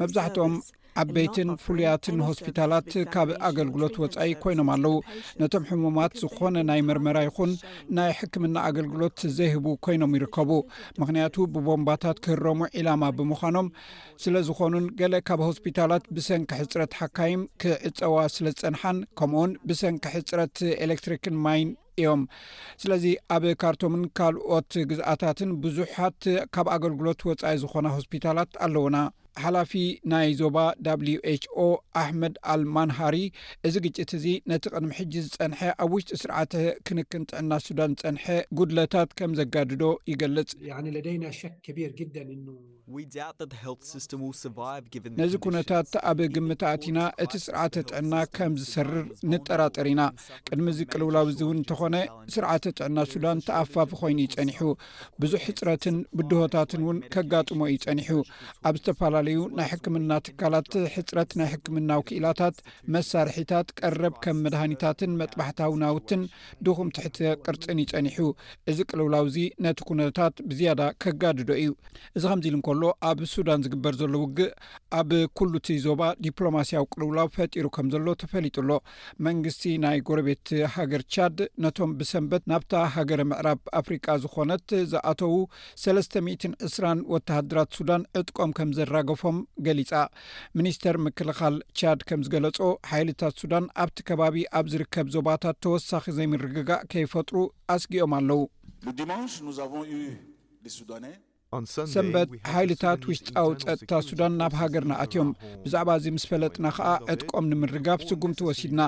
መብዛሕትኦም ዓበይትን ፍሉያትን ሆስፒታላት ካብ ኣገልግሎት ወፃኢ ኮይኖም ኣለው ነቶም ሕሙማት ዝኾነ ናይ መርመራ ይኹን ናይ ሕክምና ኣገልግሎት ዘይህቡ ኮይኖም ይርከቡ ምክንያቱ ብቦምባታት ክህረሙ ዒላማ ብምዃኖም ስለዝኾኑን ገለ ካብ ሆስፒታላት ብሰንኪ ሕፅረት ሓካይም ክዕፀዋ ስለዝፀንሓን ከምኡውን ብሰንኪ ሕፅረት ኤሌክትሪክን ማይን እዮም። ስለዚ ኣብ ካርቶምን ካልኦት ግዝኣታትን ብዙሓት ካብ ኣገልግሎት ወጻኢ ዝኾና ሆስፒታላት ኣለዉና። ሓላፊ ናይ ዞባ WHO ኣሕመድ ኣል ማንሃሪ፣ እዚ ግጭት እዚ ነቲ ቅድሚ ሕጂ ዝጸንሐ ኣብ ውሽጢ ስርዓተ ክንክን ጥዕና ሱዳን ዝጸንሐ ጉድለታት ከም ዘጋድዶ ይገልጽ። ነዚ ኩነታት ኣብ ግምት ኣእቲና እቲ ስርዓተ ጥዕና ከም ዝሰርር ንጠራጠር ኢና። ቅድሚ እዚ ቅልውላው እዚ እውን እንተኾነ ስርዓተ ጥዕና ሱዳን ተኣፋፊ ኮይኑ እዩ ጸኒሑ። ብዙሕ ሕጽረትን ብድሆታትን እውን ከጋጥሞ እዩ ጸኒሑ። ኣብ ዝተፈላለዩ ናይ ሕክምና ትካላት ሕጽረት ናይ ሕክምናዊ ክኢላታት፣ መሳርሒታት፣ ቀረብ ከም መድሃኒታትን መጥባሕታዊ ናውትን ድኹም ትሕተ ቅርጽን እዩ ጸኒሑ። እዚ ቅልውላው እዚ ነቲ ኩነታት ብዝያዳ ከጋድዶ እዩ። እዚ ከምዚ ኢሉ እንከሎ ኣብ ሱዳን ዝግበር ዘሎ ውግእ ኣብ ኩሉ እቲ ዞባ ዲፕሎማስያዊ ቅልውላው ፈጢሩ ከም ዘሎ ተፈሊጡ ኣሎ። መንግስቲ ናይ ጎረቤት ሃገር ቻድ ነቶም ብሰንበት ናብታ ሃገረ ምዕራብ ኣፍሪቃ ዝኾነት ዝኣተዉ ሰለስተ ሚእትን ዕስራን ወተሃደራት ሱዳን ዕጥቆም ከም ዘራገፎም ገሊጻ። ሚኒስተር ምክልኻል ቻድ ከም ዝገለጾ ሓይልታት ሱዳን ኣብቲ ከባቢ ኣብ ዝርከብ ዞባታት ተወሳኺ ዘይምርግጋእ ከይፈጥሩ ኣስጊኦም ኣለዉ። ሰንበት ሓይልታት ውሽጣዊ ጸጥታ ሱዳን ናብ ሃገርና ኣትዮም፣ ብዛዕባ እዚ ምስ ፈለጥና ከኣ ዕጥቆም ንምርጋፍ ስጉምቲ ወሲድና።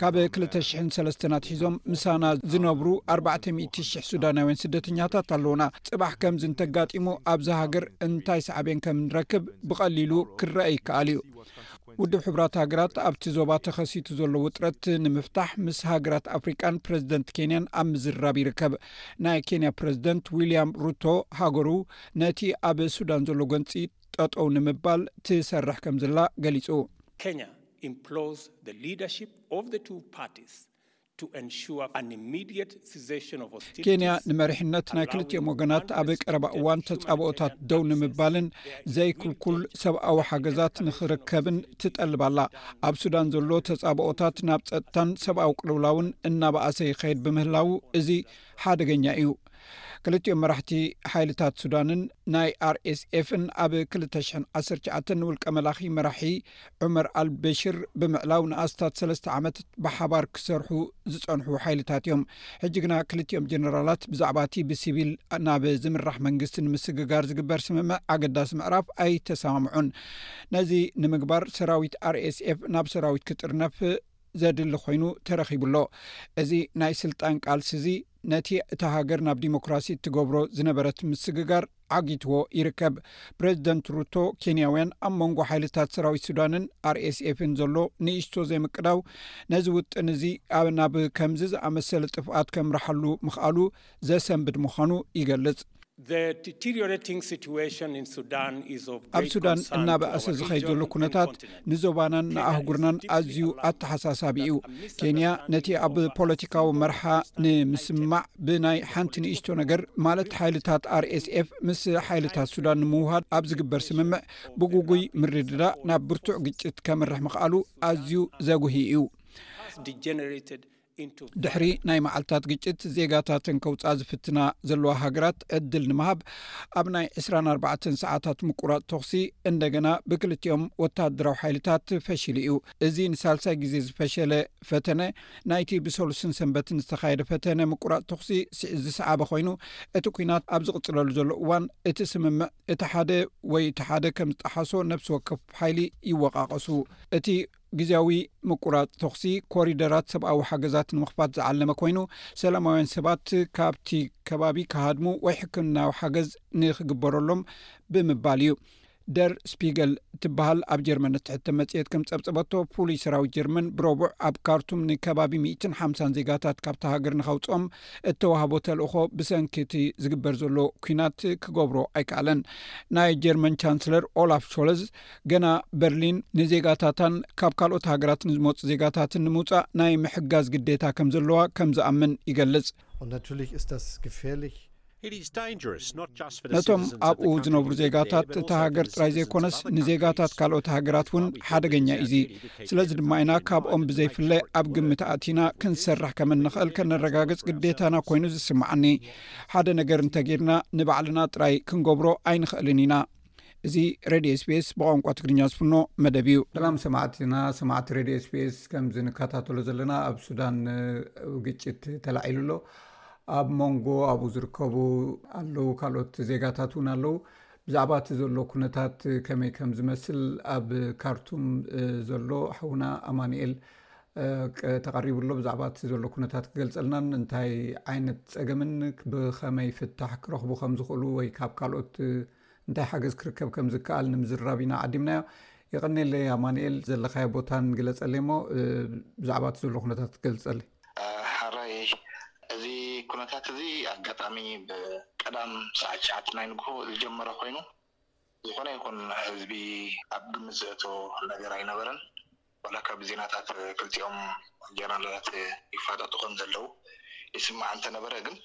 ካብ ክልተ ሽሕን ሰለስተን ኣትሒዞም ምሳና ዝነብሩ ኣርባዕተ ሚእቲ ሽሕ ሱዳናውያን ስደተኛታት ኣለዉና። ጽባሕ ከምዚ እንተጋጢሙ ኣብዛ ሃገር እንታይ ሳዕቤን ከም ንረክብ ብቐሊሉ ክረኣ ይከኣል እዩ። ውድብ ሕቡራት ሃገራት ኣብቲ ዞባ ተኸሲቱ ዘሎ ውጥረት ንምፍታሕ ምስ ሃገራት ኣፍሪቃን ፕረዚደንት ኬንያን ኣብ ምዝርራብ ይርከብ። ናይ ኬንያ ፕረዚደንት ዊልያም ሩቶ ሃገሩ ነቲ ኣብ ሱዳን ዘሎ ጎንጺ ጠጠው ንምባል ትሰርሕ ከም ዘላ ገሊጹ። ኢምፕሎርስ ዘ ሊደርሺፕ ኦፍ ዘ ቱ ፓርቲስ ቱ ኤንሹር ኣን ኢሚድየት ሲሰሽን ኦፍ ሆስቲሊቲስ ኬንያ ንመሪሕነት ናይ ክልቲኦም ወገናት ኣብ ቀረባ እዋን ተጻብኦታት ደው ንምባልን ዘይክልኩል ሰብኣዊ ሓገዛት ንኽርከብን ትጠልብ ኣላ። ኣብ ሱዳን ዘሎ ተጻብኦታት ናብ ጸጥታን ሰብኣዊ ቅልውላውን እናበኣሰ ይኸይድ ብምህላዉ እዚ ሓደገኛ እዩ። ክልቲኦም መራሕቲ ሓይልታት ሱዳንን ናይ RSFን ኣብ ክልተ ሽሕን ዓሰርተ ትሽዓተን ንውልቀ መላኺ መራሒ ዑመር ኣልበሽር ብምዕላው ንኣስታት ሰለስተ ዓመት ብሓባር ክሰርሑ ዝጸንሑ ሓይልታት እዮም። ሕጂ ግና ክልቲኦም ጀነራላት ብዛዕባ እቲ ብሲቪል ናብ ዝምራሕ መንግስቲ ንምስግጋር ዝግበር ስምምዕ ኣገዳሲ ምዕራፍ ኣይተሰማምዑን። ነዚ ንምግባር ሰራዊት RSF ናብ ሰራዊት ክጥርነፍ ዘድሊ ኮይኑ ተረኺቡ ኣሎ። እዚ ናይ ስልጣን ቃልሲ እዚ ነቲ እታ ሃገር ናብ ዲሞክራሲ እትገብሮ ዝነበረት ምስግጋር ዓጊትዎ ይርከብ። ፕረዚደንት ሩቶ፣ ኬንያውያን ኣብ መንጎ ሓይልታት ሰራዊት ሱዳንን ኣርኤስኤፍን ዘሎ ንእሽቶ ዘይምቅዳው ነዚ ውጥን እዚ ናብ ከምዚ ዝኣመሰለ ጥፍኣት ከምርሓሉ ምኽኣሉ ዘሰንብድ ምዃኑ ይገልጽ። ኣብ ሱዳን እናበኣሰ ዝኸይድ ዘሎ ኩነታት ንዞባናን ንኣህጉርናን ኣዝዩ ኣተሓሳሳቢ እዩ። ኬንያ ነቲ ኣብ ፖለቲካዊ መርሓ ንምስምማዕ ብናይ ሓንቲ ንእሽቶ ነገር ማለት ሓይልታት RSF ምስ ሓይልታት ሱዳን ንምውሃድ ኣብ ዝግበር ስምምዕ ብጉጉይ ምርድዳእ ናብ ብርቱዕ ግጭት ከምርሕ ምኽኣሉ ኣዝዩ ዘጉሂ እዩ። ድሕሪ ናይ መዓልትታት ግጭት ዜጋታተን ከውፃኣ ዝፍትና ዘለዋ ሃገራት ዕድል ንምሃብ ኣብ ናይ 24 ሰዓታት ምቁራፅ ተኽሲ እንደገና ብክልቲኦም ወታደራዊ ሓይልታት ፈሽሉ እዩ እዚ ንሳልሳይ ግዜ ዝፈሸለ ፈተነ ናይቲ ብሰሉስን ሰንበትን ዝተካየደ ፈተነ ምቁራፅ ተኽሲ ዝሰዓበ ኮይኑ እቲ ኩናት ኣብ ዝቕፅለሉ ዘሎ እዋን እቲ ስምምዕ እቲ ሓደ ወይ እቲ ሓደ ከም ዝጠሓሶ ነብሲ ወከፍ ሓይሊ ይወቃቀሱ እቲ ግዝያዊ ምቁራፅ ተኹሲ ኮሪደራት ሰብኣዊ ሓገዛት ንምኽፋት ዝዓለመ ኮይኑ ሰላማውያን ሰባት ካብቲ ከባቢ ክሃድሙ ወይ ሕክምናዊ ሓገዝ ንክግበረሎም ብምባል እዩ። ደር ስፒገል ትበሃል ኣብ ጀርመን እትሕተም መፅሄት ከም ፀብፀበቶ ፍሉይ ሰራዊት ጀርመን ብረቡዕ ኣብ ካርቱም ንከባቢ ሚእትን ሓምሳን ዜጋታት ካብታ ሃገር ንከውፅኦም እተዋህቦ ተልእኾ ብሰንኪ እቲ ዝግበር ዘሎ ኲናት ክገብሮ ኣይከኣለን። ናይ ጀርመን ቻንስለር ኦላፍ ሾለዝ ገና በርሊን ንዜጋታታን ካብ ካልኦት ሃገራት ንዝመፁ ዜጋታትን ንምውፃእ ናይ ምሕጋዝ ግዴታ ከም ዘለዋ ከም ዝኣምን ይገልፅ። ነቶም ኣብኡ ዝነብሩ ዜጋታት እታ ሃገር ጥራይ ዘይኮነስ ንዜጋታት ካልኦት ሃገራት እውን ሓደገኛ እዩ እዙ ስለዚ ድማ ኢና ካብኦም ብዘይፍለ ኣብ ግምት ኣእቲና ክንሰርሕ ከም እንኽእል ከነረጋግፅ ግዴታና ኮይኑ ዝስማዓኒ ሓደ ነገር እንተጊርና ንባዕልና ጥራይ ክንገብሮ ኣይንኽእልን ኢና እዚ ሬድዮ ስፔስ ብቋንቋ ትግርኛ ዝፍኖ መደብ እዩ ሰላም ሰማዕትና ሰማዕቲ ሬድዮ ስፔስ ከምዚ ንከታተሎ ዘለና ኣብ ሱዳን ግጭት ተላዒሉ ኣሎ ኣብ መንጎ ኣብኡ ዝርከቡ ኣለው ካልኦት ዜጋታት እውን ኣለው ብዛዕባ እቲ ዘሎ ኩነታት ከመይ ከም ዝመስል ኣብ ካርቱም ዘሎ ሓውና ኣማኒኤል ተቐሪቡሎ ብዛዕባ እቲ ዘሎ ኩነታት ክገልጸልናን እንታይ ዓይነት ጸገምን ብኸመይ ፍታሕ ክረኽቡ ከም ዝኽእሉ ወይ ካብ ካልኦት እንታይ ሓገዝ ክርከብ ከም ዝከኣል ንምዝርራብ ኢና ዓዲምናዮ የቐኒየለይ ኣማንኤል ዘለካዮ ቦታን ግለጸለይ እሞ ብዛዕባ እቲ ዘሎ ኩነታት ትገልጸለይ ሓራይ እዚ ኩነታት እዚ ኣጋጣሚ ብቀዳም ሰዓት ትሽዓተ ናይ ንግሆ ዝጀመረ ኮይኑ ዝኾነ ይኹን ህዝቢ ኣብ ግምት ዘእቶ ነገር ኣይነበረን። ዋላካ ብዜናታት ክልቲኦም ጀነራላት ይፋጠጡ ከምዘለዉ ይስማዕ እንተነበረ ግን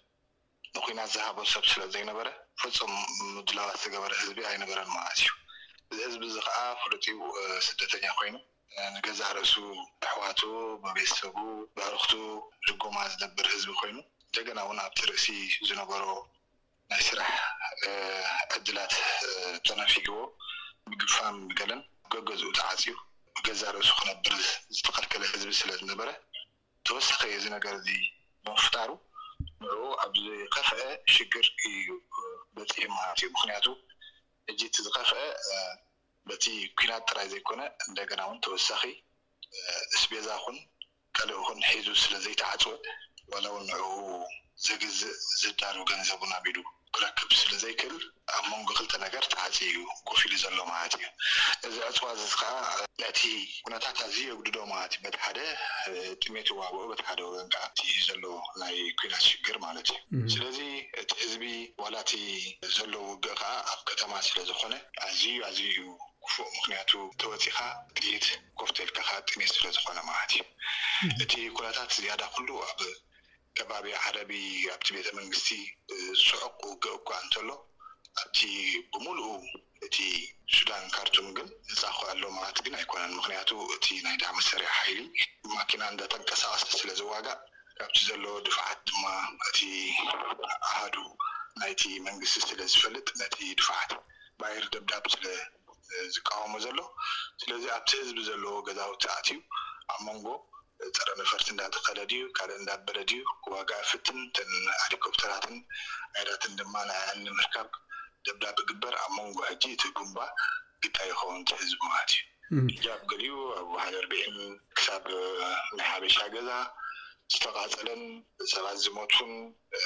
ንኩናት ዝሃቦ ሰብ ስለዘይነበረ ፍጹም ምድላዋት ዝገበረ ህዝቢ ኣይነበረን መኣዝ'ዩ እዚ ህዝቢ'ዚ ከኣ ፍሉጥ'ዩ ስደተኛ ኮይኑ ንገዛእ ርእሱ ብኣሕዋቱ ብቤተሰቡ ብኣዕሩኽቱ ድጎማ ዝነብር ህዝቢ ኮይኑ እንደገና'ውን ኣብቲ ርእሲ ዝነበሮ ናይ ስራሕ ዕድላት ተነፊግዎ ምግፋን ገለን ገገዝኡ ተዓጽዩ ብገዛእ ርእሱ ክነብር ዝተኸልከለ ህዝቢ ስለዝነበረ ተወሳኺ እዚ ነገር እዚ ብምፍጣሩ ንዕኡ ኣብ ዝኸፍኣ ሽግር ኢዩ በጺሑ ማለት ኢዩ። ምኽንያቱ ሕጂ እቲ ዝኸፍኣ በቲ ኲናት ጥራይ ዘይኮነ እንደገና ውን ተወሳኺ እስቤዛ ኹን ተልእኾን ሒዙ ስለ ዘይተዓጽወ፣ ዋላ'ውን ንዕኡ ዘግዝእ ዝዳሎ ገንዘብ'ውን ኣብ ኢዱ ክረክብ ስለ ዘይክእል፣ ኣብ መንጎ ክልተ ነገር ተዓጽዩ'ዩ ኮፍ ኢሉ ዘሎ ማለት'ዩ። እዚ ዕጽዋ'ዚ ከኣ። ነቲ ኩነታት ኣዝዩ የጉድዶ ማለት'ዩ። በቲ ሓደ ጥሜት እዋበኡ፣ በቲ ሓደ ወገን ከኣ እቲ ዘሎ ናይ ኩናት ሽግር ማለት'ዩ። ስለዚ እቲ ህዝቢ ዋላ እቲ ዘሎ ውግእ ከኣ ኣብ ከተማ ስለ ዝኾነ ኣዝዩ ኣዝዩ'ዩ ክፉእ። ምኽንያቱ እንተወጺኻ ጥይት ኮፍተልካ ከኣ ጥሜት ስለ ዝኾነ ማለት እዩ። እቲ ኩነታት ዝያዳ ኩሉ ኣብ ከባቢ ዓረቢ ኣብቲ ቤተ መንግስቲ ብጽዑቕ ውግእ እኳ እንተሎ ኣብቲ ብምሉኡ እቲ ሱዳን ካርቱም ግን ነጻ እኳ ኣሎ ማለት ግን ኣይኮነን ምኽንያቱ እቲ ናይ ዳዕመ ሰሪዕ ሓይሊ ብማኪና እንዳ ተንቀሳቐሰ ስለ ዝዋጋእ ካብቲ ዘለዎ ድፋዓት ድማ እቲ ኣሃዱ ናይቲ መንግስቲ ስለ ዝፈልጥ ነቲ ድፋዓት ባይር ደብዳብ ስለ ዝቃወሞ ዘሎ ስለዚ ኣብቲ ህዝቢ ዘለዎ ገዛውቲ ኣትዩ ኣብ መንጎ ጸረ ነፈርቲ እንዳተከለ ድዩ ካልእ እንዳበለ ድዩ ክዋጋእ ይፍትን ተን ኣሊኮፕተራትን ኣይራትን ድማ ንዕዐን ንምርካብ ደብዳብ ግበር ኣብ መንጎ ሕጂ እቲ ቡምባ ግዳይ ይከውን እቲ ህዝቢ ማለት እዩ ሕጂ ኣብ ገሊኡ ኣብ ዋሕድ ኣርብዒን ክሳብ ናይ ሓበሻ ገዛ ዝተቃጸለን ሰባት ዝሞቱን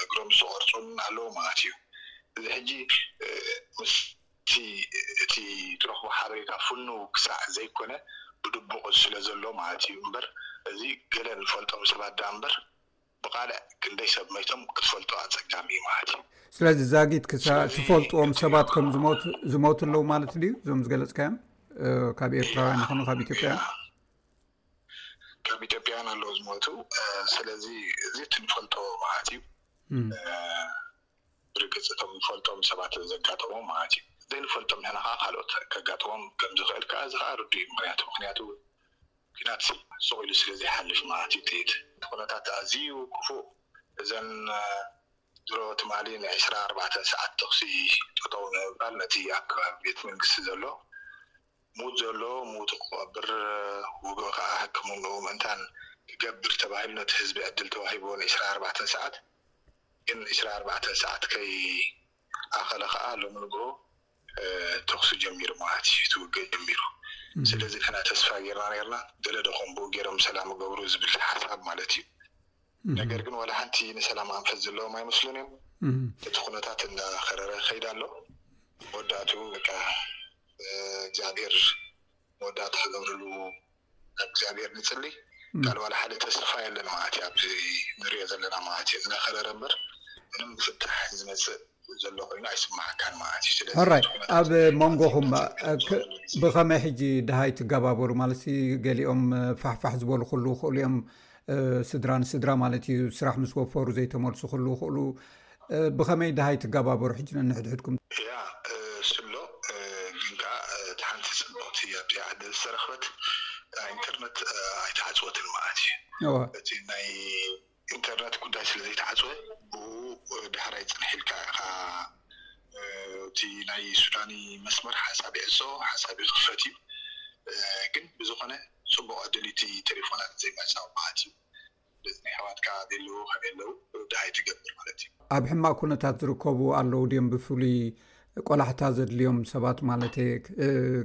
እግሮም ዝተቖርጹ ውን ኣለዉ ማለት እዩ። እዚ ሕጂ ምስቲ እቲ ትረኽቦ ሓበሬታ ፍኑው ክሳዕ ዘይኮነ ብድቡቕ ስለ ዘሎ ማለት እዩ እምበር እዚ ገለ ንፈልጦም ሰባት ደኣ እምበር ብቓልዕ ክንደይ ሰብ መይቶም ክትፈልጦ ኣጸጋሚ እዩ ማለት እዩ። ስለዚ ዛጊት ክሳዕ ትፈልጥዎም ሰባት ከም ዝሞቱ ዝሞቱ ኣለዉ ማለት ድዩ እዞም ዝገለጽካዮም ካብ ኤርትራውያን ይኹኑ ካብ ኢትዮጵያውያን? ካብ ኢትዮጵያውያን ኣለዉ ዝሞቱ ስለዚ እዚ እቲ ንፈልጦ ማለት እዩ ብርግፅ እቶም ንፈልጦም ሰባት ዘጋጠሞም ማለት እዩ ዘይንፈልጦም ንሕና ከዓ ካልኦት ከጋጥሞም ከም ዝኽእል ከዓ እዚ ከዓ ርዱ እዩ ምክንያቱ ምክንያቱ ኩናት ስቕ ኢሉ ስለ ዘይሓልፍ ማለት እዩ ጥይት እቲ ኩነታት ኣዝዩ ክፉእ እዘን ድሮ ትማሊ ንዒስራ ኣርባዕተ ሰዓት ተኽሲ ጠጠው ንምባል ነቲ ኣብ ከባቢ ቤት መንግስቲ ዘሎ ምዉት ዘሎ ምዉት ክቐብር ዉግእ ከኣ ሕክምንኡ ምእንታን ክገብር ተባሂሉ ነቲ ህዝቢ ዕድል ተዋሂብዎ ን ዕስራ ኣርባዕተ ሰዓት ግን ዕስራ ኣርባዕተ ሰዓት ከይኣኸለ ከኣ ሎሚ ንግሆ ተኹሲ ጀሚሩ ማለት እዩ እቲ ዉግእ ጀሚሩ ስለዚ ንሕና ተስፋ ጌርና ኔርና ገለ ዶ ከምብኡ ጌሮም ሰላም ይገብሩ ዝብል ሓሳብ ማለት እዩ ነገር ግን ዋላ ሓንቲ ንሰላም ኣንፈት ዘለዎም ኣይመስሉን እዮም። እቲ ኩነታት እንዳኸረረ ይኸይድ ኣሎ። መወዳእትኡ በቃ እግዚኣብሄር መወዳእታ ክገብርሉ ናብ እግዚኣብሄር ንጽሊ። ካልእ ዋላ ሓደ ተስፋ የለን ማለት እዩ ኣብዚ ንርእዮ ዘለና ማለት እዩ። እናኸረረ እምበር ምንም ፍታሕ ዝመጽእ ዘሎ ኮይኑ ኣይስማዓካን ማለት እዩ ስለዚ ሕራይ ኣብ መንጎኹም ብኸመይ ሕጂ ድሃይ ትጋባበሩ ማለት ገሊኦም ፋሕፋሕ ዝበሉ ክሉ ይኽእሉ እዮም ስድራ ንስድራ ማለት እዩ ስራሕ ምስ ወፈሩ ዘይተመልሱ ክሉ ይኽእሉ ብኸመይ ድሃይ ትጋባበሩ ሕጂ ነንሕድሕድኩም ያ ስሎ ግን ከዓ እቲ ሓንቲ ፅብቕቲ ኣብቲ ዓዲ ዝተረኽበት ኢንተርነት ኣይተዓፅወትን ማለት እዩ እቲ ናይ ኢንተርነት ጉዳይ ስለ ዘይተዓጽወ ብኡኡ ዳሕራይ ጽንሕ ኢልካ ኢኻ እቲ ናይ ሱዳኒ መስመር ሓንሳብ ይዕጾ ሓንሳብ ይኽፈት እዩ ግን ብዝኾነ ጽቡቕ ዕድል እዩ እቲ ተሌፎናት ዘይምዕጻው መዓት እዩ ስለዚ ናይ ኣሕዋትካ ቤለዎ ከመይ ኣለዉ ደሃይ ትገብር ማለት እዩ። ኣብ ሕማቅ ኩነታት ዝርከቡ ኣለዉ ድዮም ብፍሉይ ቆላሕታ ዘድልዮም ሰባት ማለተይ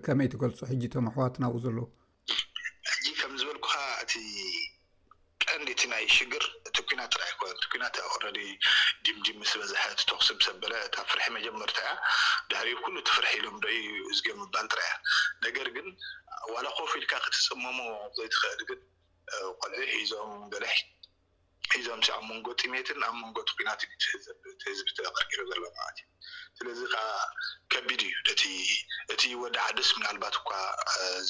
ከመይ ትገልጾ ሕጂ እቶም ኣሕዋትና ኣብኡ ዘለዉ? ሕጂ ከም ዝበልኩኻ እቲ ቀንዲ እቲ ናይ ሽግር እቲ ኩናት ጥራይ ኣይኮነን እቲ ኩናት ኦረዲ ዲምዲም ምስ በዝሐ እቲ ቶኽሲ ምስ ኣበለ እታ ፍርሒ መጀመርታ እያ ድሕሪኡ ኩሉ እቲ ፍርሒ ኢሎም ዶ ይእዝገ ምባል ጥራይ እያ ነገር ግን ዋላ ኮፍ ኢልካ ክትጽመሞ ዘይትኽእል ግን ቆልዑ ሒዞም ገለ ሒዞም ኣብ መንጎ ጥሜትን ኣብ መንጎ እቲ ኩናትን እዩ ዝህዘቢ እቲ ህዝቢ ተቀርቂሩ ዘሎ ማለት እዩ ስለዚ ከኣ ከቢድ እዩ ነቲ እቲ ወዲ ዓድስ ምናልባት እኳ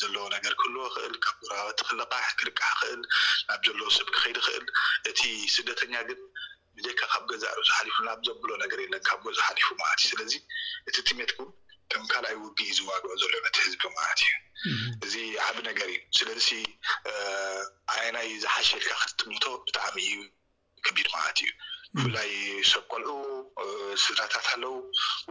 ዘለዎ ነገር ክህልዎ ይክእል ካብ ጎረባብቲ ክልቃሕ ክርቃሕ ይክእል ናብ ዘለዎ ሰብ ክከይድ ይክእል እቲ ስደተኛ ግን ብጀካ ካብ ገዛእ ርእሱ ሓሊፉ ናብ ዘብሎ ነገር የለን ካብ ገዝኡ ሓሊፉ ማለት እዩ ስለዚ እቲ ጥሜት ከም ካልኣይ ውግእ እዩ ዝዋግኦ ዘሎ ነቲ ህዝቢ ማለት እዩ። እዚ ዓቢ ነገር እዩ። ስለዚ ኣየናይ ዝሓሸ ኢልካ ክትጥምቶ ብጣዕሚ እዩ ከቢድ ማለት እዩ። ብፍላይ ሰብ ቆልዑ ስድራታት ኣለው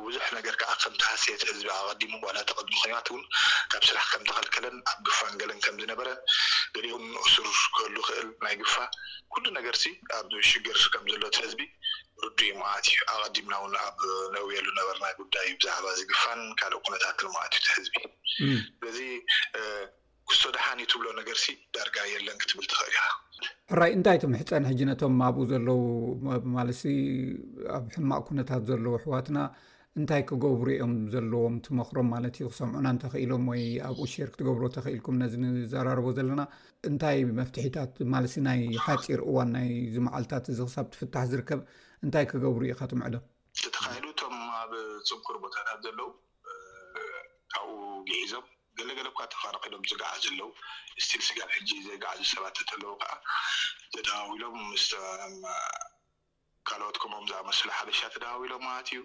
ብዙሕ ነገር ከዓ ከም ተሃሰየት ህዝቢ ኣቐዲሙ ዋላ እቲ ቅድሚ ኩናት እውን ካብ ስራሕ ከም ተኸልከለን ኣብ ግፋን ገለን ከም ዝነበረ ገሊኡን እሱር ክህሉ ይኽእል ናይ ግፋ ኩሉ ነገርሲ ኣብ ሽግር ከም ዘሎ እቲ ህዝቢ ርዱእ'ዩ መዓት'ዩ ኣቐዲምና'ውን ኣብ ነእውየሉ ነበርና ጉዳይ'ዩ ብዛዕባ'ዚ ግፋን ካልእ ኩነታት ልምዓት'ቲ ሕዝቢ ስለዚ ኩሶ ደሓን'ዩ ትብሎ ነገርሲ ዳርጋ የለን ክትብል ትኽእል ኢኻ። ሕራይ እንታይ ትምሕጸን ሕጂ ነቶም ኣብኡ ዘለዉ ማለትሲ ኣብ ሕማቕ ኩነታት ዘለዉ ኣሕዋትና እንታይ ክገብሩ እዮም ዘለዎም ትመክሮም ማለት እዩ ክሰምዑና እንተኽኢሎም ወይ ኣብኡ ሸር ክትገብሮ ተኽኢልኩም ነዚ ንዘራርቦ ዘለና እንታይ መፍትሒታት ማለሲ ናይ ሓፂር እዋን ናይ ዝመዓልታት እዚ ክሳብ ትፍታሕ ዝርከብ እንታይ ክገብሩ እዩ ካትምዕዶም ዝተካይዱ እቶም ኣብ ፅንኩር ቦታታት ዘለው ካብኡ ግዒዞም ገለገለ እኳ ተፋናቂሎም ዝገዓዙ ኣለው ስቲል ስጋብ ሕጂ ዘይገዓዙ ሰባት እንተለው ከዓ ተደዋዊሎም ምስቶም ካልኦት ከምኦም ዝኣመሰሉ ሓበሻ ተደዋዊሎም ማለት እዩ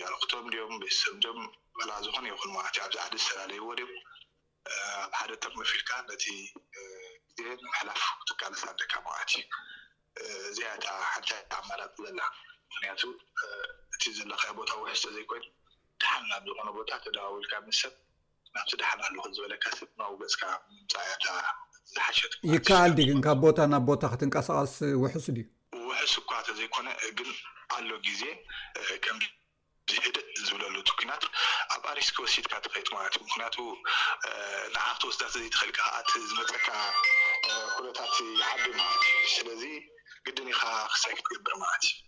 የዕሩኽቶም ድዮም ቤተሰብ ድዮም ዋላ ዝኾነ ይኹን ማለት እዩ ኣብዚ ዓዲ ዝተላለይዎ ድዮም ኣብ ሓደ ጥርንፍ ኢልካ ነቲ ግዜ ንምሕላፍ ክትቃለስ ኣለካ ማለት እዩ እዚኣ እያ እታ ሓንቲ ኣማራጺ ዘላ ምኽንያቱ እቲ ዘለኻዮ ቦታ ውሑስ ተዘይኮይኑ ደሓን ናብ ዝኾነ ቦታ ተደዋዊልካ ምስ ሰብ ናብዚ ደሓን ኣለኹ ዝበለካ ሰብ ናብኡ ገጽካ ምምጻእ እያ እታ ዝሓሸት። ይከኣል ድዩ ግን ካብ ቦታ ናብ ቦታ ክትንቀሳቐስ ውሑስ ድዩ? ውሑስ እኳ ተዘይኮነ ግን ኣሎ ግዜ ከምዚ ህድእ ዝብለሉ እቲ ኲናት ኣብኣ ሪስክ ወሲድካ ትኸይድ ማለት እዩ ምኽንያቱ ንዓ ክትወስዳ ተዘይትኽእል ከኣ እቲ ዝመጸካ ኩነታት ይዓቢ ማለት እዩ ስለዚ ግድን ኢካ ክሳይ ክትገብር ማለት እዩ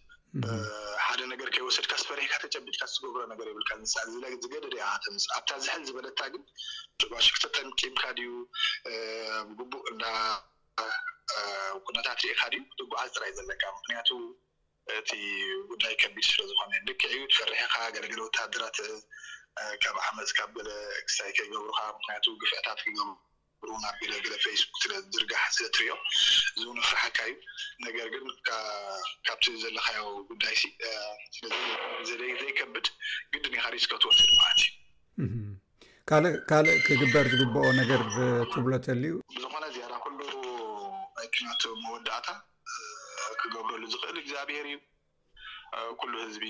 ሓደ ነገር ከይወሰድካስ ፈሪሕካ ተጨቢጥካስ ትገብሮ ነገር የብልካን ንሳ ዝገደደ እያ እካ ተምፅእ ኣብታ ዝሕል ዝበለታ ግን ጆባብ ሽፍተ ጠምጢምካ ድዩ ብግቡእ እንዳ ኩነታት ሪኢካ ድዩ ክትጓዓዝ ጥራይ ዘለካ ምክንያቱ እቲ ጉዳይ ከቢድ ስለ ዝኮነ ልክዕ እዩ ትፈርሕ እካ ገለ ገለ ወተሃደራት ካብ ዓመፅ ካብ ገለ ክሳይ ከይገብሩካ ምክንያቱ ግፍዕታት ክገብሩ ሩን ኣቢለ ገለ ፈይስቡክ ስለ ዝዝርጋሕ ስለ ትሪኦ እዚ ውን ኣፍርሓካ እዩ ነገር ግን ካብቲ ዘለካዮ ጉዳይሲ ስለዚ ዘይከብድ ግድን ኢካ ሪስከ ትወስድ ማለት እዩ። ካልእ ካልእ ክግበር ዝግበኦ ነገር ትብሎ ተልዩ? ብዝኮነ ዝያዳ ኩሉ ናይ ኩናት መወዳእታ ክገብረሉ ዝክእል እግዚኣብሄር እዩ ኩሉ ህዝቢ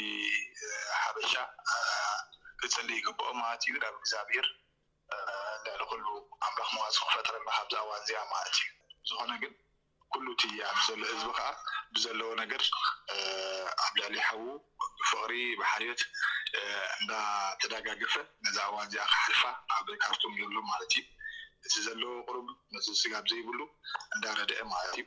ሓበሻ ክጽሊ ይግበኦ ማለት እዩ ናብ እግዚኣብሄር። ልዕሊ ኩሉ ኣምላኽ መዋጽ ክፈጥረልና ካብዛ እዋን እዚኣ ማለት እዩ። ብዝኾነ ግን ኩሉ እቲ ኣብቲ ዘሎ ህዝቢ ከኣ ብዘለዎ ነገር ኣብ ልዕሊ ሓዉ ብፍቕሪ ብሓልዮት እንዳ ተዳጋገፈ ነዛ እዋን እዚኣ ክሓልፋ ኣብ ካርቱም ዘሎ ማለት እዩ እቲ ዘለዎ ቁሩብ ነቲ ስጋብ ዘይብሉ እንዳ ረድኤ ማለት እዩ።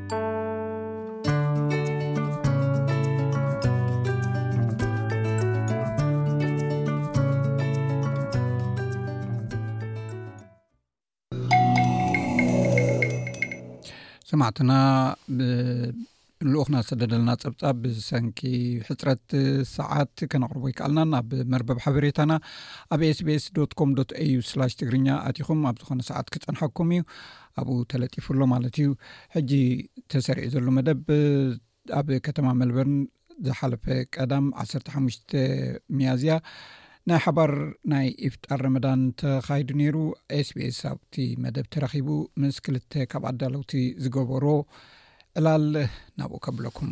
ሰማዕትና ብልኡክና ዝሰደደለና ፀብፃብ ብሰንኪ ሕፅረት ሰዓት ከነቅርቦ ይከኣልና ናብ መርበብ ሓበሬታና ኣብ ኤስቤስ ዶኮም ዶዩ ስላሽ ትግርኛ ኣትኹም ኣብ ዝኮነ ሰዓት ክፀንሓኩም እዩ ኣብኡ ተለጢፉ ኣሎ ማለት እዩ ሕጂ ተሰሪዑ ዘሎ መደብ ኣብ ከተማ መልበርን ዝሓለፈ ቀዳም 15ሽ መያዝያ ናይ ሓባር ናይ ኢፍጣር ረመዳን ተካይዱ ነይሩ ኤስቢስ ኣብቲ መደብ ተረኪቡ ምስ ክልተ ካብ ኣዳለውቲ ዝገበሮ ዕላል ናብኡ ከብለኩም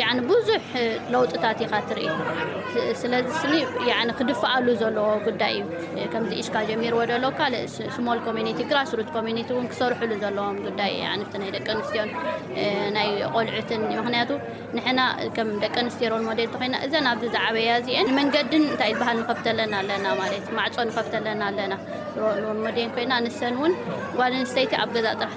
ያኒ ብዙሕ ለውጥታት ኢኻ ትርኢ ስለዚ ስኒ ያኒ ክድፍኣሉ ዘለዎ ጉዳይ እዩ ከምዚ ኢሽካ ጀሚርዎ ዘሎ ካልእ ስሞል ኮሚኒቲ ግራስሩት ኮሚኒቲ እውን ክሰርሕሉ ዘለዎም ጉዳይ እዩ ያኒ ናይ ደቂ ኣንስትዮን ናይ ቆልዑትን ምክንያቱ ንሕና ከም ደቂ ኣንስትዮ ሮል ሞዴል ተኮይና እዘን ኣብዚ ዝዓበያ እዚአን መንገድን እንታይ ዝበሃል ንከፍተለና ኣለና ማለት ማዕፆ ንከፍተለና ኣለና ሮል ሞዴል ኮይና ንሰን እውን ጓል ኣንስተይቲ ኣብ ገዛ ጥራሕ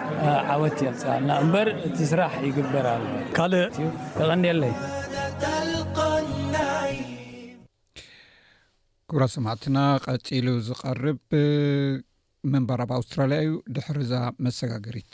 ዓወት የምፅኣልና እምበር እቲ ስራሕ ይግበር ኣሎ ካልእ እዩ የቀንየለይ። ክብራት ሰማዕትና ቀፂሉ ዝቐርብ ምንባር ኣብ ኣውስትራልያ እዩ ድሕሪ እዛ መሰጋገሪት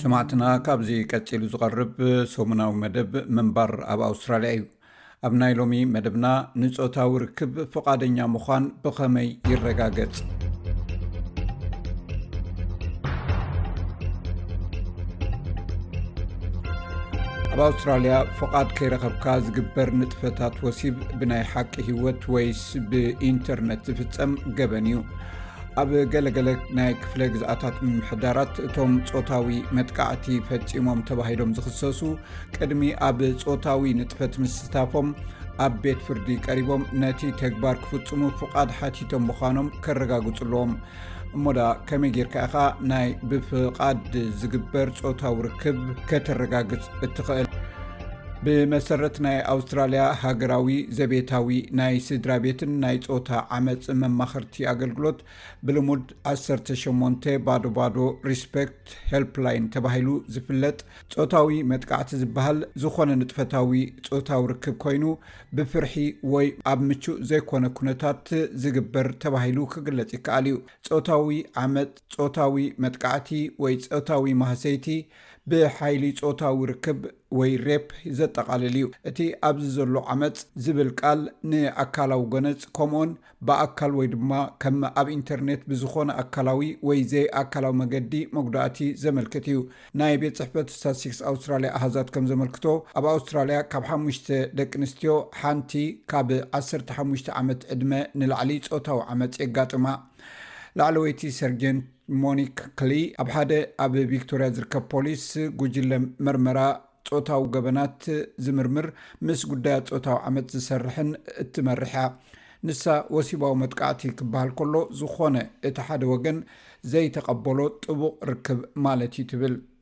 ሰማዕትና ካብዚ ቀፂሉ ዝቐርብ ሰሙናዊ መደብ ምንባር ኣብ ኣውስትራልያ እዩ ኣብ ናይ ሎሚ መደብና ንፆታዊ ርክብ ፍቓደኛ ምዃን ብኸመይ ይረጋገፅ ኣብ ኣውስትራልያ ፍቓድ ከይረኸብካ ዝግበር ንጥፈታት ወሲብ ብናይ ሓቂ ህይወት ወይስ ብኢንተርነት ዝፍፀም ገበን እዩ ኣብ ገለገለ ናይ ክፍለ ግዝኣታት ምምሕዳራት እቶም ፆታዊ መጥቃዕቲ ፈፂሞም ተባሂሎም ዝኽሰሱ ቅድሚ ኣብ ፆታዊ ንጥፈት ምስታፎም ኣብ ቤት ፍርዲ ቀሪቦም ነቲ ተግባር ክፍፅሙ ፍቓድ ሓቲቶም ምዃኖም ከረጋግፁ ኣለዎም እሞ ዳ ከመይ ጌርካ ኢኻ ናይ ብፍቓድ ዝግበር ፆታዊ ርክብ ከተረጋግፅ እትኽእል ብመሰረት ናይ ኣውስትራልያ ሃገራዊ ዘቤታዊ ናይ ስድራ ቤትን ናይ ፆታ ዓመፅ መማክርቲ ኣገልግሎት ብልሙድ 18 ባዶ ባዶ ሪስፐክት ሄልፕላይን ተባሂሉ ዝፍለጥ ፆታዊ መጥቃዕቲ ዝበሃል ዝኾነ ንጥፈታዊ ፆታዊ ርክብ ኮይኑ ብፍርሒ ወይ ኣብ ምቹእ ዘይኮነ ኩነታት ዝግበር ተባሂሉ ክግለፅ ይከኣል እዩ ፆታዊ ዓመፅ ፆታዊ መጥቃዕቲ ወይ ፆታዊ ማህሰይቲ ብ ብሓይሊ ጾታዊ ርክብ ወይ ሬፕ ዘጠቓልል እዩ። እቲ ኣብዚ ዘሎ ዓመጽ ዝብል ቃል ንኣካላዊ ጎነጽ ከምኡውን ብኣካል ወይ ድማ ከም ኣብ ኢንተርኔት ብዝኾነ ኣካላዊ ወይ ዘይኣካላዊ መገዲ መጉዳእቲ ዘመልክት እዩ። ናይ ቤት ጽሕፈት ስታትስቲክስ ኣውስትራልያ ኣሃዛት ከም ዘመልክቶ ኣብ ኣውስትራልያ ካብ ሓሙሽተ ደቂ ኣንስትዮ ሓንቲ ካብ ዓሰርተ ሓሙሽተ ዓመት ዕድመ ንላዕሊ ጾታዊ ዓመጽ የጋጥማ። ላዕለወይቲ ሰርጀንት ሞኒክ ክሊ ኣብ ሓደ ኣብ ቪክቶርያ ዝርከብ ፖሊስ ጉጅለ መርመራ ፆታዊ ገበናት ዝምርምር ምስ ጉዳያት ፆታዊ ዓመፅ ዝሰርሕን እትመርሕያ ንሳ ወሲባዊ መጥቃዕቲ ክበሃል ከሎ ዝኾነ እቲ ሓደ ወገን ዘይተቐበሎ ጥቡቕ ርክብ ማለት እዩ ትብል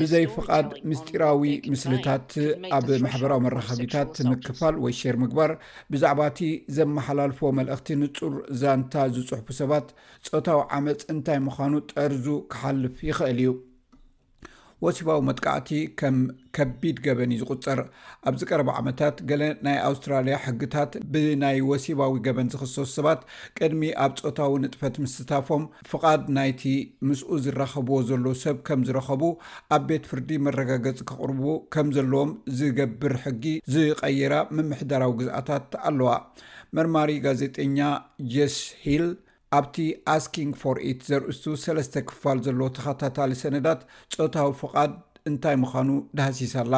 ብዘይ ፍቓድ ምስጢራዊ ምስልታት ኣብ ማሕበራዊ መራኸቢታት ምክፋል ወይ ሸር ምግባር ብዛዕባ እቲ ዘመሓላልፎ መልእኽቲ ንፁር ዛንታ ዝፅሕፉ ሰባት ፆታዊ ዓመፅ እንታይ ምዃኑ ጠርዙ ክሓልፍ ይኽእል እዩ ወሲባዊ መጥቃዕቲ ከም ከቢድ ገበን እዩ ዝቁፀር ኣብዚ ቀረባ ዓመታት ገለ ናይ ኣውስትራልያ ሕግታት ብናይ ወሲባዊ ገበን ዝኽሰሱ ሰባት ቅድሚ ኣብ ፆታዊ ንጥፈት ምስታፎም ፍቓድ ናይቲ ምስኡ ዝራኸብዎ ዘለዉ ሰብ ከም ዝረኸቡ ኣብ ቤት ፍርዲ መረጋገጺ ከቕርቡ ከም ዘለዎም ዝገብር ሕጊ ዝቐየራ ምምሕዳራዊ ግዝኣታት ኣለዋ። መርማሪ ጋዜጠኛ ጀስ ሂል ኣብቲ Asking for It ዘርእስቱ ሰለስተ ክፋል ዘለዎ ተኸታታሊ ሰነዳት ጾታዊ ፍቓድ እንታይ ምዃኑ ዳህሲሳ ኣላ።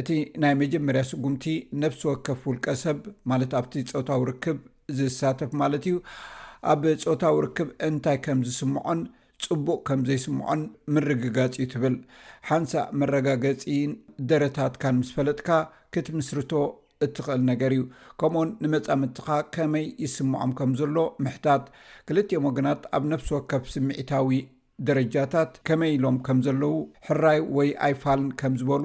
እቲ ናይ መጀመርያ ስጉምቲ ነፍሲ ወከፍ ውልቀ ሰብ ማለት ኣብቲ ጾታዊ ርክብ፣ ዝሳተፍ ማለት እዩ፣ ኣብ ጾታዊ ርክብ እንታይ ከም ዝስምዖን ጽቡቕ ከም ዘይስምዖን ምርግጋጽ እዩ ትብል። ሓንሳእ መረጋገጺን ደረታትካን ምስ ፈለጥካ ክትምስርቶ እትኽእል ነገር እዩ። ከምኡውን ንመጻምድትኻ ከመይ ይስምዖም ከም ዘሎ ምሕታት። ክልቲኦም ወገናት ኣብ ነፍሲ ወከፍ ስምዒታዊ ደረጃታት ከመይ ኢሎም ከም ዘለዉ ሕራይ ወይ ኣይፋልን ከም ዝበሉ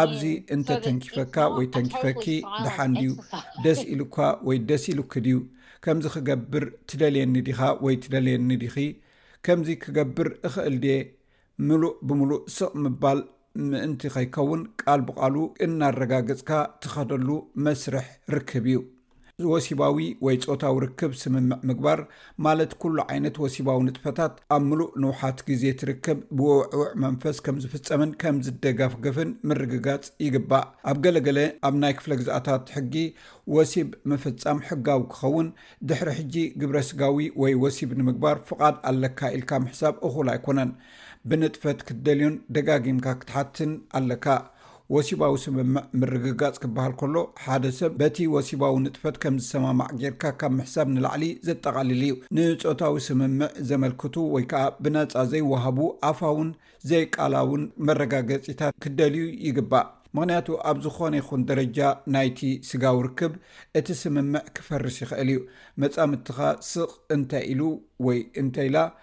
ኣብዚ እንተ ተንኪፈካ ወይ ተንኪፈኪ ደሓን ድዩ? ደስ ኢሉካ ወይ ደስ ኢሉኪ ድዩ? ከምዚ ክገብር ትደልየኒ ዲኻ ወይ ትደልየኒ ዲኺ? ከምዚ ክገብር እኽእል ድየ? ምሉእ ብምሉእ ስቕ ምባል ምእንቲ ከይከውን ቃል ብቓሉ እናረጋገጽካ ትኸደሉ መስርሕ ርክብ እዩ። ወሲባዊ ወይ ጾታዊ ርክብ ስምምዕ ምግባር ማለት ኩሉ ዓይነት ወሲባዊ ንጥፈታት ኣብ ምሉእ ንውሓት ግዜ እቲ ርክብ ብወውዕውዕ መንፈስ ከም ዝፍጸምን ከም ዝደጋፍገፍን ምርግጋጽ ይግባእ። ኣብ ገለ ገለ ኣብ ናይ ክፍለ ግዝኣታት ሕጊ ወሲብ ምፍጻም ሕጋዊ ክኸውን ድሕሪ ሕጂ ግብረ ስጋዊ ወይ ወሲብ ንምግባር ፍቓድ ኣለካ ኢልካ ምሕሳብ እኹል ኣይኮነን። ብንጥፈት ክትደልዮን ደጋጊምካ ክትሓትን ኣለካ። ወሲባዊ ስምምዕ ምርግጋጽ ክበሃል ከሎ፣ ሓደ ሰብ በቲ ወሲባዊ ንጥፈት ከም ዝሰማማዕ ጌርካ ካብ ምሕሳብ ንላዕሊ ዘጠቓልል እዩ። ንጾታዊ ስምምዕ ዘመልክቱ ወይ ከኣ ብናጻ ዘይወሃቡ ኣፋውን ዘይቃላውን መረጋገጺታት ክትደልዩ ይግባእ፣ ምኽንያቱ ኣብ ዝኾነ ይኹን ደረጃ ናይቲ ስጋዊ ርክብ እቲ ስምምዕ ክፈርስ ይኽእል እዩ። መጻምድትኻ ስቕ እንተ ኢሉ ወይ እንተ ኢላ፣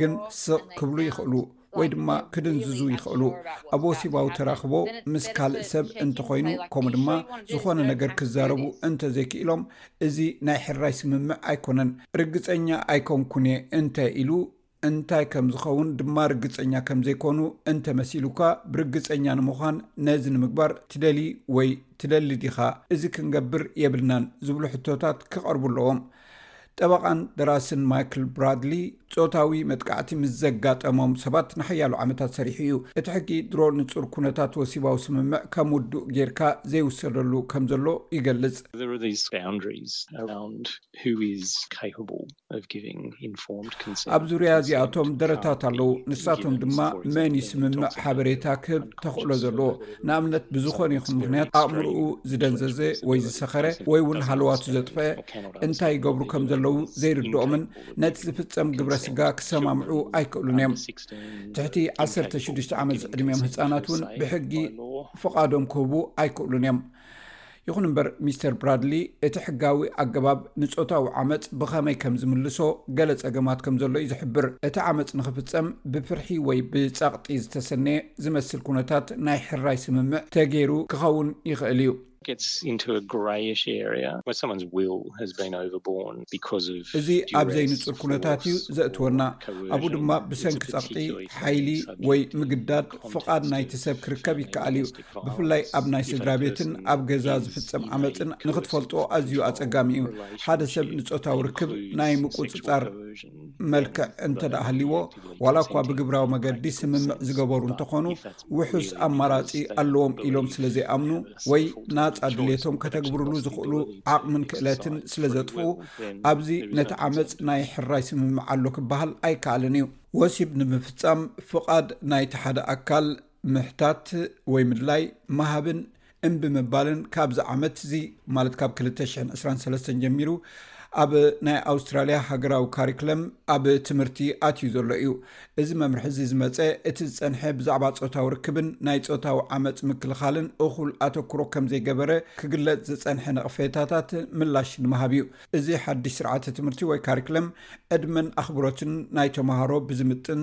ግን ስቕ ክብሉ ይኽእሉ ወይ ድማ ክድንዝዙ ይኽእሉ። ኣብ ወሲባዊ ተራኽቦ ምስ ካልእ ሰብ እንተኾይኑ ከምኡ ድማ ዝኾነ ነገር ክዛረቡ እንተዘይክኢሎም እዚ ናይ ሕራይ ስምምዕ ኣይኮነን። ርግጸኛ ኣይኮንኩን እየ እንተ ኢሉ እንታይ ከም ዝኸውን ድማ ርግጸኛ ከም ዘይኮኑ እንተ መሲሉካ ብርግጸኛ ንምዃን ነዚ ንምግባር ትደልዪ ወይ ትደሊ ዲኻ? እዚ ክንገብር የብልናን ዝብሉ ሕቶታት ክቐርቡ ኣለዎም። ጠበቓን ደራስን ማይክል ብራድሊ፣ ጾታዊ መጥቃዕቲ ምስ ዘጋጠሞም ሰባት ንሓያሎ ዓመታት ሰሪሑ እዩ። እቲ ሕጊ ድሮ ንጹር ኵነታት ወሲባዊ ስምምዕ ከም ውዱእ ጌርካ ዘይውሰደሉ ከም ዘሎ ይገልጽ። ኣብ ዙርያ እዚኣቶም ደረታት ኣለዉ፣ ንሳቶም ድማ መን እዩ ስምምዕ ሓበሬታ ክህብ ተኽእሎ ዘለዎ፣ ንኣብነት ብዝኾነ ይኹን ምክንያት ኣእምርኡ ዝደንዘዘ ወይ ዝሰኸረ ወይ እውን ሃለዋቱ ዘጥፍአ እንታይ ይገብሩ ከም ዘለዉ ዘይርድኦምን ነቲ ዝፍፀም ግብረ ስጋ ክሰማምዑ ኣይክእሉን እዮም ትሕቲ 16 ዓመት ዝዕድሚዮም ህፃናት እውን ብሕጊ ፍቓዶም ክህቡ ኣይክእሉን እዮም ይኹን እምበር ሚስተር ብራድሊ እቲ ሕጋዊ ኣገባብ ንጾታዊ ዓመጽ ብኸመይ ከም ዝምልሶ ገለ ጸገማት ከም ዘሎ እዩ ዝሕብር። እቲ ዓመጽ ንኽፍጸም ብፍርሒ ወይ ብጸቕጢ ዝተሰነየ ዝመስል ኩነታት ናይ ሕራይ ስምምዕ ተገይሩ ክኸውን ይኽእል እዩ። እዚ ኣብ ዘይንጹር ኩነታት እዩ ዘእትወና፣ ኣብኡ ድማ ብሰንኪ ጸቕጢ፣ ሓይሊ ወይ ምግዳድ ፍቓድ ናይቲ ሰብ ክርከብ ይከኣል እዩ። ብፍላይ ኣብ ናይ ስድራ ቤትን ኣብ ገዛ ዝፍፀም ዓመፅን ንክትፈልጦ ኣዝዩ ኣፀጋሚ እዩ ሓደ ሰብ ንፆታዊ ርክብ ናይ ምቁፅፃር መልክዕ እንተደኣሃልዎ ዋላ እኳ ብግብራዊ መገዲ ስምምዕ ዝገበሩ እንተኾኑ ውሑስ ኣማራፂ ኣለዎም ኢሎም ስለ ዘይኣምኑ ወይ ናፃ ድሌቶም ከተግብርሉ ዝኽእሉ ዓቕምን ክእለትን ስለ ዘጥፍኡ ኣብዚ ነቲ ዓመፅ ናይ ሕራይ ስምምዕ ኣሎ ክበሃል ኣይከኣልን እዩ ወሲብ ንምፍፃም ፍቓድ ናይቲ ሓደ ኣካል ምሕታት ወይ ምድላይ ምሃብን እምቢ ምባልን ካብዚ ዓመት እዚ ማለት ካብ 223 ጀሚሩ ኣብ ናይ ኣውስትራልያ ሃገራዊ ካሪክለም ኣብ ትምህርቲ ኣትዩ ዘሎ እዩ እዚ መምርሒ እዚ ዝመፀ እቲ ዝፀንሐ ብዛዕባ ፆታዊ ርክብን ናይ ፆታዊ ዓመፅ ምክልኻልን እኹል ኣተክሮ ከም ዘይገበረ ክግለፅ ዝፀንሐ ነቕፌታታት ምላሽ ንምሃብ እዩ እዚ ሓድሽ ስርዓተ ትምህርቲ ወይ ካሪክለም ዕድመን ኣኽብሮትን ናይ ተምሃሮ ብዝምጥን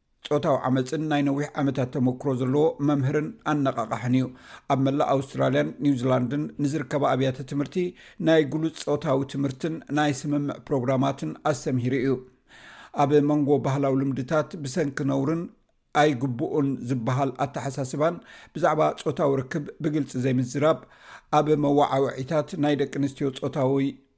ጾታዊ ዓመጽን ናይ ነዊሕ ዓመታት ተመክሮ ዘለዎ መምህርን ኣነቓቓሕን እዩ። ኣብ መላእ ኣውስትራልያን ኒውዚላንድን ንዝርከባ ኣብያተ ትምህርቲ ናይ ግሉጽ ጾታዊ ትምህርትን ናይ ስምምዕ ፕሮግራማትን ኣስተምሂሩ እዩ። ኣብ መንጎ ባህላዊ ልምድታት ብሰንኪ ነውርን ኣይግብኡን ዝበሃል ኣተሓሳስባን ብዛዕባ ጾታዊ ርክብ ብግልጺ ዘይምዝራብ ኣብ መወዓውዒታት ናይ ደቂ ኣንስትዮ ጾታዊ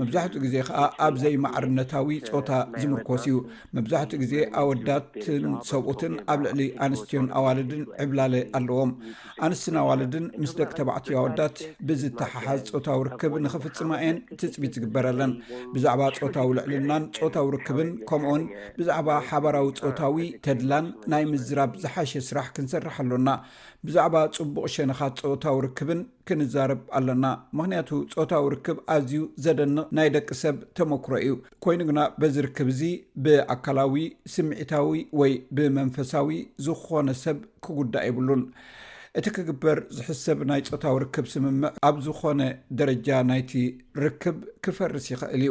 መብዛሕትኡ ግዜ ከኣ ኣብ ዘይማዕርነታዊ ፆታ ዝምርኮስ እዩ። መብዛሕትኡ ግዜ ኣወዳትን ሰብኡትን ኣብ ልዕሊ ኣንስትዮን ኣዋልድን ዕብላለ ኣለዎም። ኣንስትን ኣዋልድን ምስ ደቂ ተባዕትዮ ኣወዳት ብዝተሓሓዝ ፆታዊ ርክብ ንኽፍፅማ እየን ትፅቢት ዝግበረለን። ብዛዕባ ፆታዊ ልዕልናን ፆታዊ ርክብን ከምኡውን ብዛዕባ ሓባራዊ ፆታዊ ተድላን ናይ ምዝራብ ዝሓሸ ስራሕ ክንሰርሕ ኣሎና። ብዛዕባ ፅቡቕ ሸነኻት ፆታዊ ርክብን፣ ክንዛረብ ኣለና ምክንያቱ ጾታዊ ርክብ ኣዝዩ ዘደንቅ ናይ ደቂ ሰብ ተመክሮ እዩ ኮይኑ ግና በዚ ርክብ እዚ ብኣካላዊ ስምዒታዊ ወይ ብመንፈሳዊ ዝኾነ ሰብ ክጉዳእ የብሉን እቲ ክግበር ዝሕሰብ ናይ ጾታዊ ርክብ ስምምዕ ኣብ ዝኾነ ደረጃ ናይቲ ርክብ ክፈርስ ይኽእል እዩ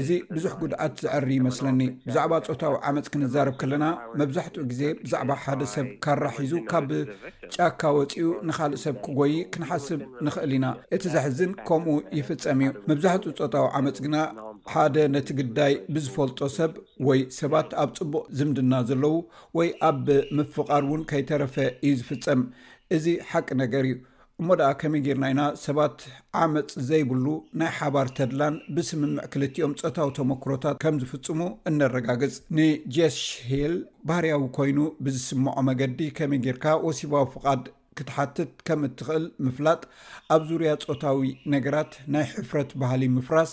እዚ ብዙሕ ጉድኣት ዘዐሪ ይመስለኒ። ብዛዕባ ጾታዊ ዓመጽ ክንዛረብ ከለና፣ መብዛሕትኡ ግዜ ብዛዕባ ሓደ ሰብ ካራ ሒዙ ካብ ጫካ ወጺኡ ንኻልእ ሰብ ክጎዪ ክንሓስብ ንኽእል ኢና። እቲ ዘሕዝን ከምኡ ይፍጸም እዩ። መብዛሕትኡ ጾታዊ ዓመጽ ግና ሓደ ነቲ ግዳይ ብዝፈልጦ ሰብ ወይ ሰባት ኣብ ጽቡቕ ዝምድና ዘለዉ ወይ ኣብ ምፍቓር እውን ከይተረፈ እዩ ዝፍጸም። እዚ ሓቂ ነገር እዩ። እሞ ደኣ ከመይ ጌርና ኢና ሰባት ዓመጽ ዘይብሉ ናይ ሓባር ተድላን ብስምምዕ ክልቲኦም ጾታዊ ተመክሮታት ከም ዝፍጽሙ እነረጋግጽ? ንጄስሽ ሂል ባህርያዊ ኮይኑ ብዝስምዖ መገዲ ከመይ ጌርካ ወሲባዊ ፍቓድ ክትሓትት ከም እትኽእል ምፍላጥ ኣብ ዙርያ ጾታዊ ነገራት ናይ ሕፍረት ባህሊ ምፍራስ፣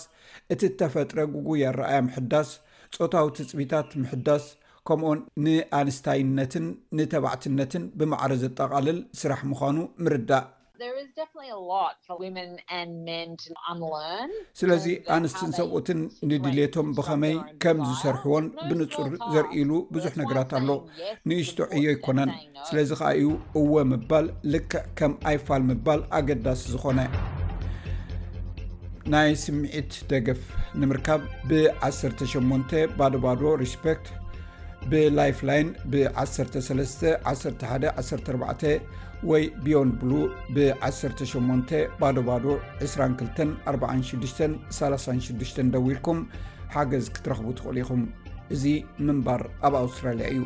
እቲ እተፈጥረ ግጉይ ኣረኣእያ ምሕዳስ፣ ጾታዊ ትጽቢታት ምሕዳስ፣ ከምኡውን ንኣንስታይነትን ንተባዕትነትን ብማዕረ ዘጠቓልል ስራሕ ምዃኑ ምርዳእ። ስለዚ ኣንስትን ሰብኡትን ንድሌቶም ብኸመይ ከም ዝሰርሕዎን ብንጹር ዘርእይሉ ብዙሕ ነገራት ኣሎ። ንእሽቶ ዕዮ ኣይኮነን። ስለዚ ከኣ እዩ እወ ምባል ልክዕ ከም ኣይፋል ምባል ኣገዳሲ ዝኾነ። ናይ ስምዒት ደገፍ ንምርካብ ብ18 ባዶ ባዶ ሪስፐክት ብላይፍ ላይን ብ1314 ወይ ብዮንድ ብሉ ብ18 ባዶ ባዶ 22436 ደዊልኩም ሓገዝ ክትረኽቡ ትኽእሉ ኢኹም እዚ ምንባር ኣብ ኣውስትራልያ እዩ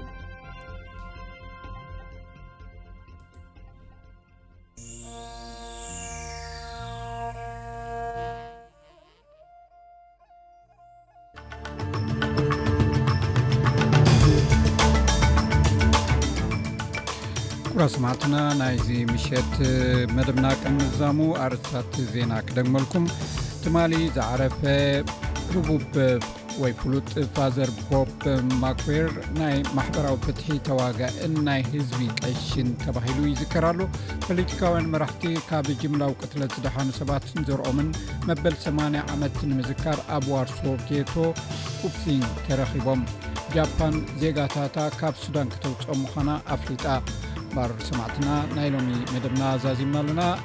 ስማዕትና ናይዚ ምሸት መደብና ቀምዛሙ ኣርሳት ዜና ክደግመልኩም ትማሊ ዝዓረፈ ርቡብ ወይ ፍሉጥ ፋዘር ቦብ ማክር ናይ ማሕበራዊ ፍትሒ ተዋጋእን ናይ ህዝቢ ቀሽን ተባሂሉ ይዝከራሉ ፖለቲካውያን መራሕቲ ካብ ጅምላዊ ቅትለት ዝደሓኑ ሰባት ንዘርኦምን መበል 80 ዓመት ንምዝካር ኣብ ዋርሶ ጌቶ ኡፕሲን ተረኺቦም ጃፓን ዜጋታታ ካብ ሱዳን ክተውፅኦ ምዃና ኣፍሊጣ ባር ሰማዕትና ናይ ሎሚ መደብና ዛዚምና ኣለና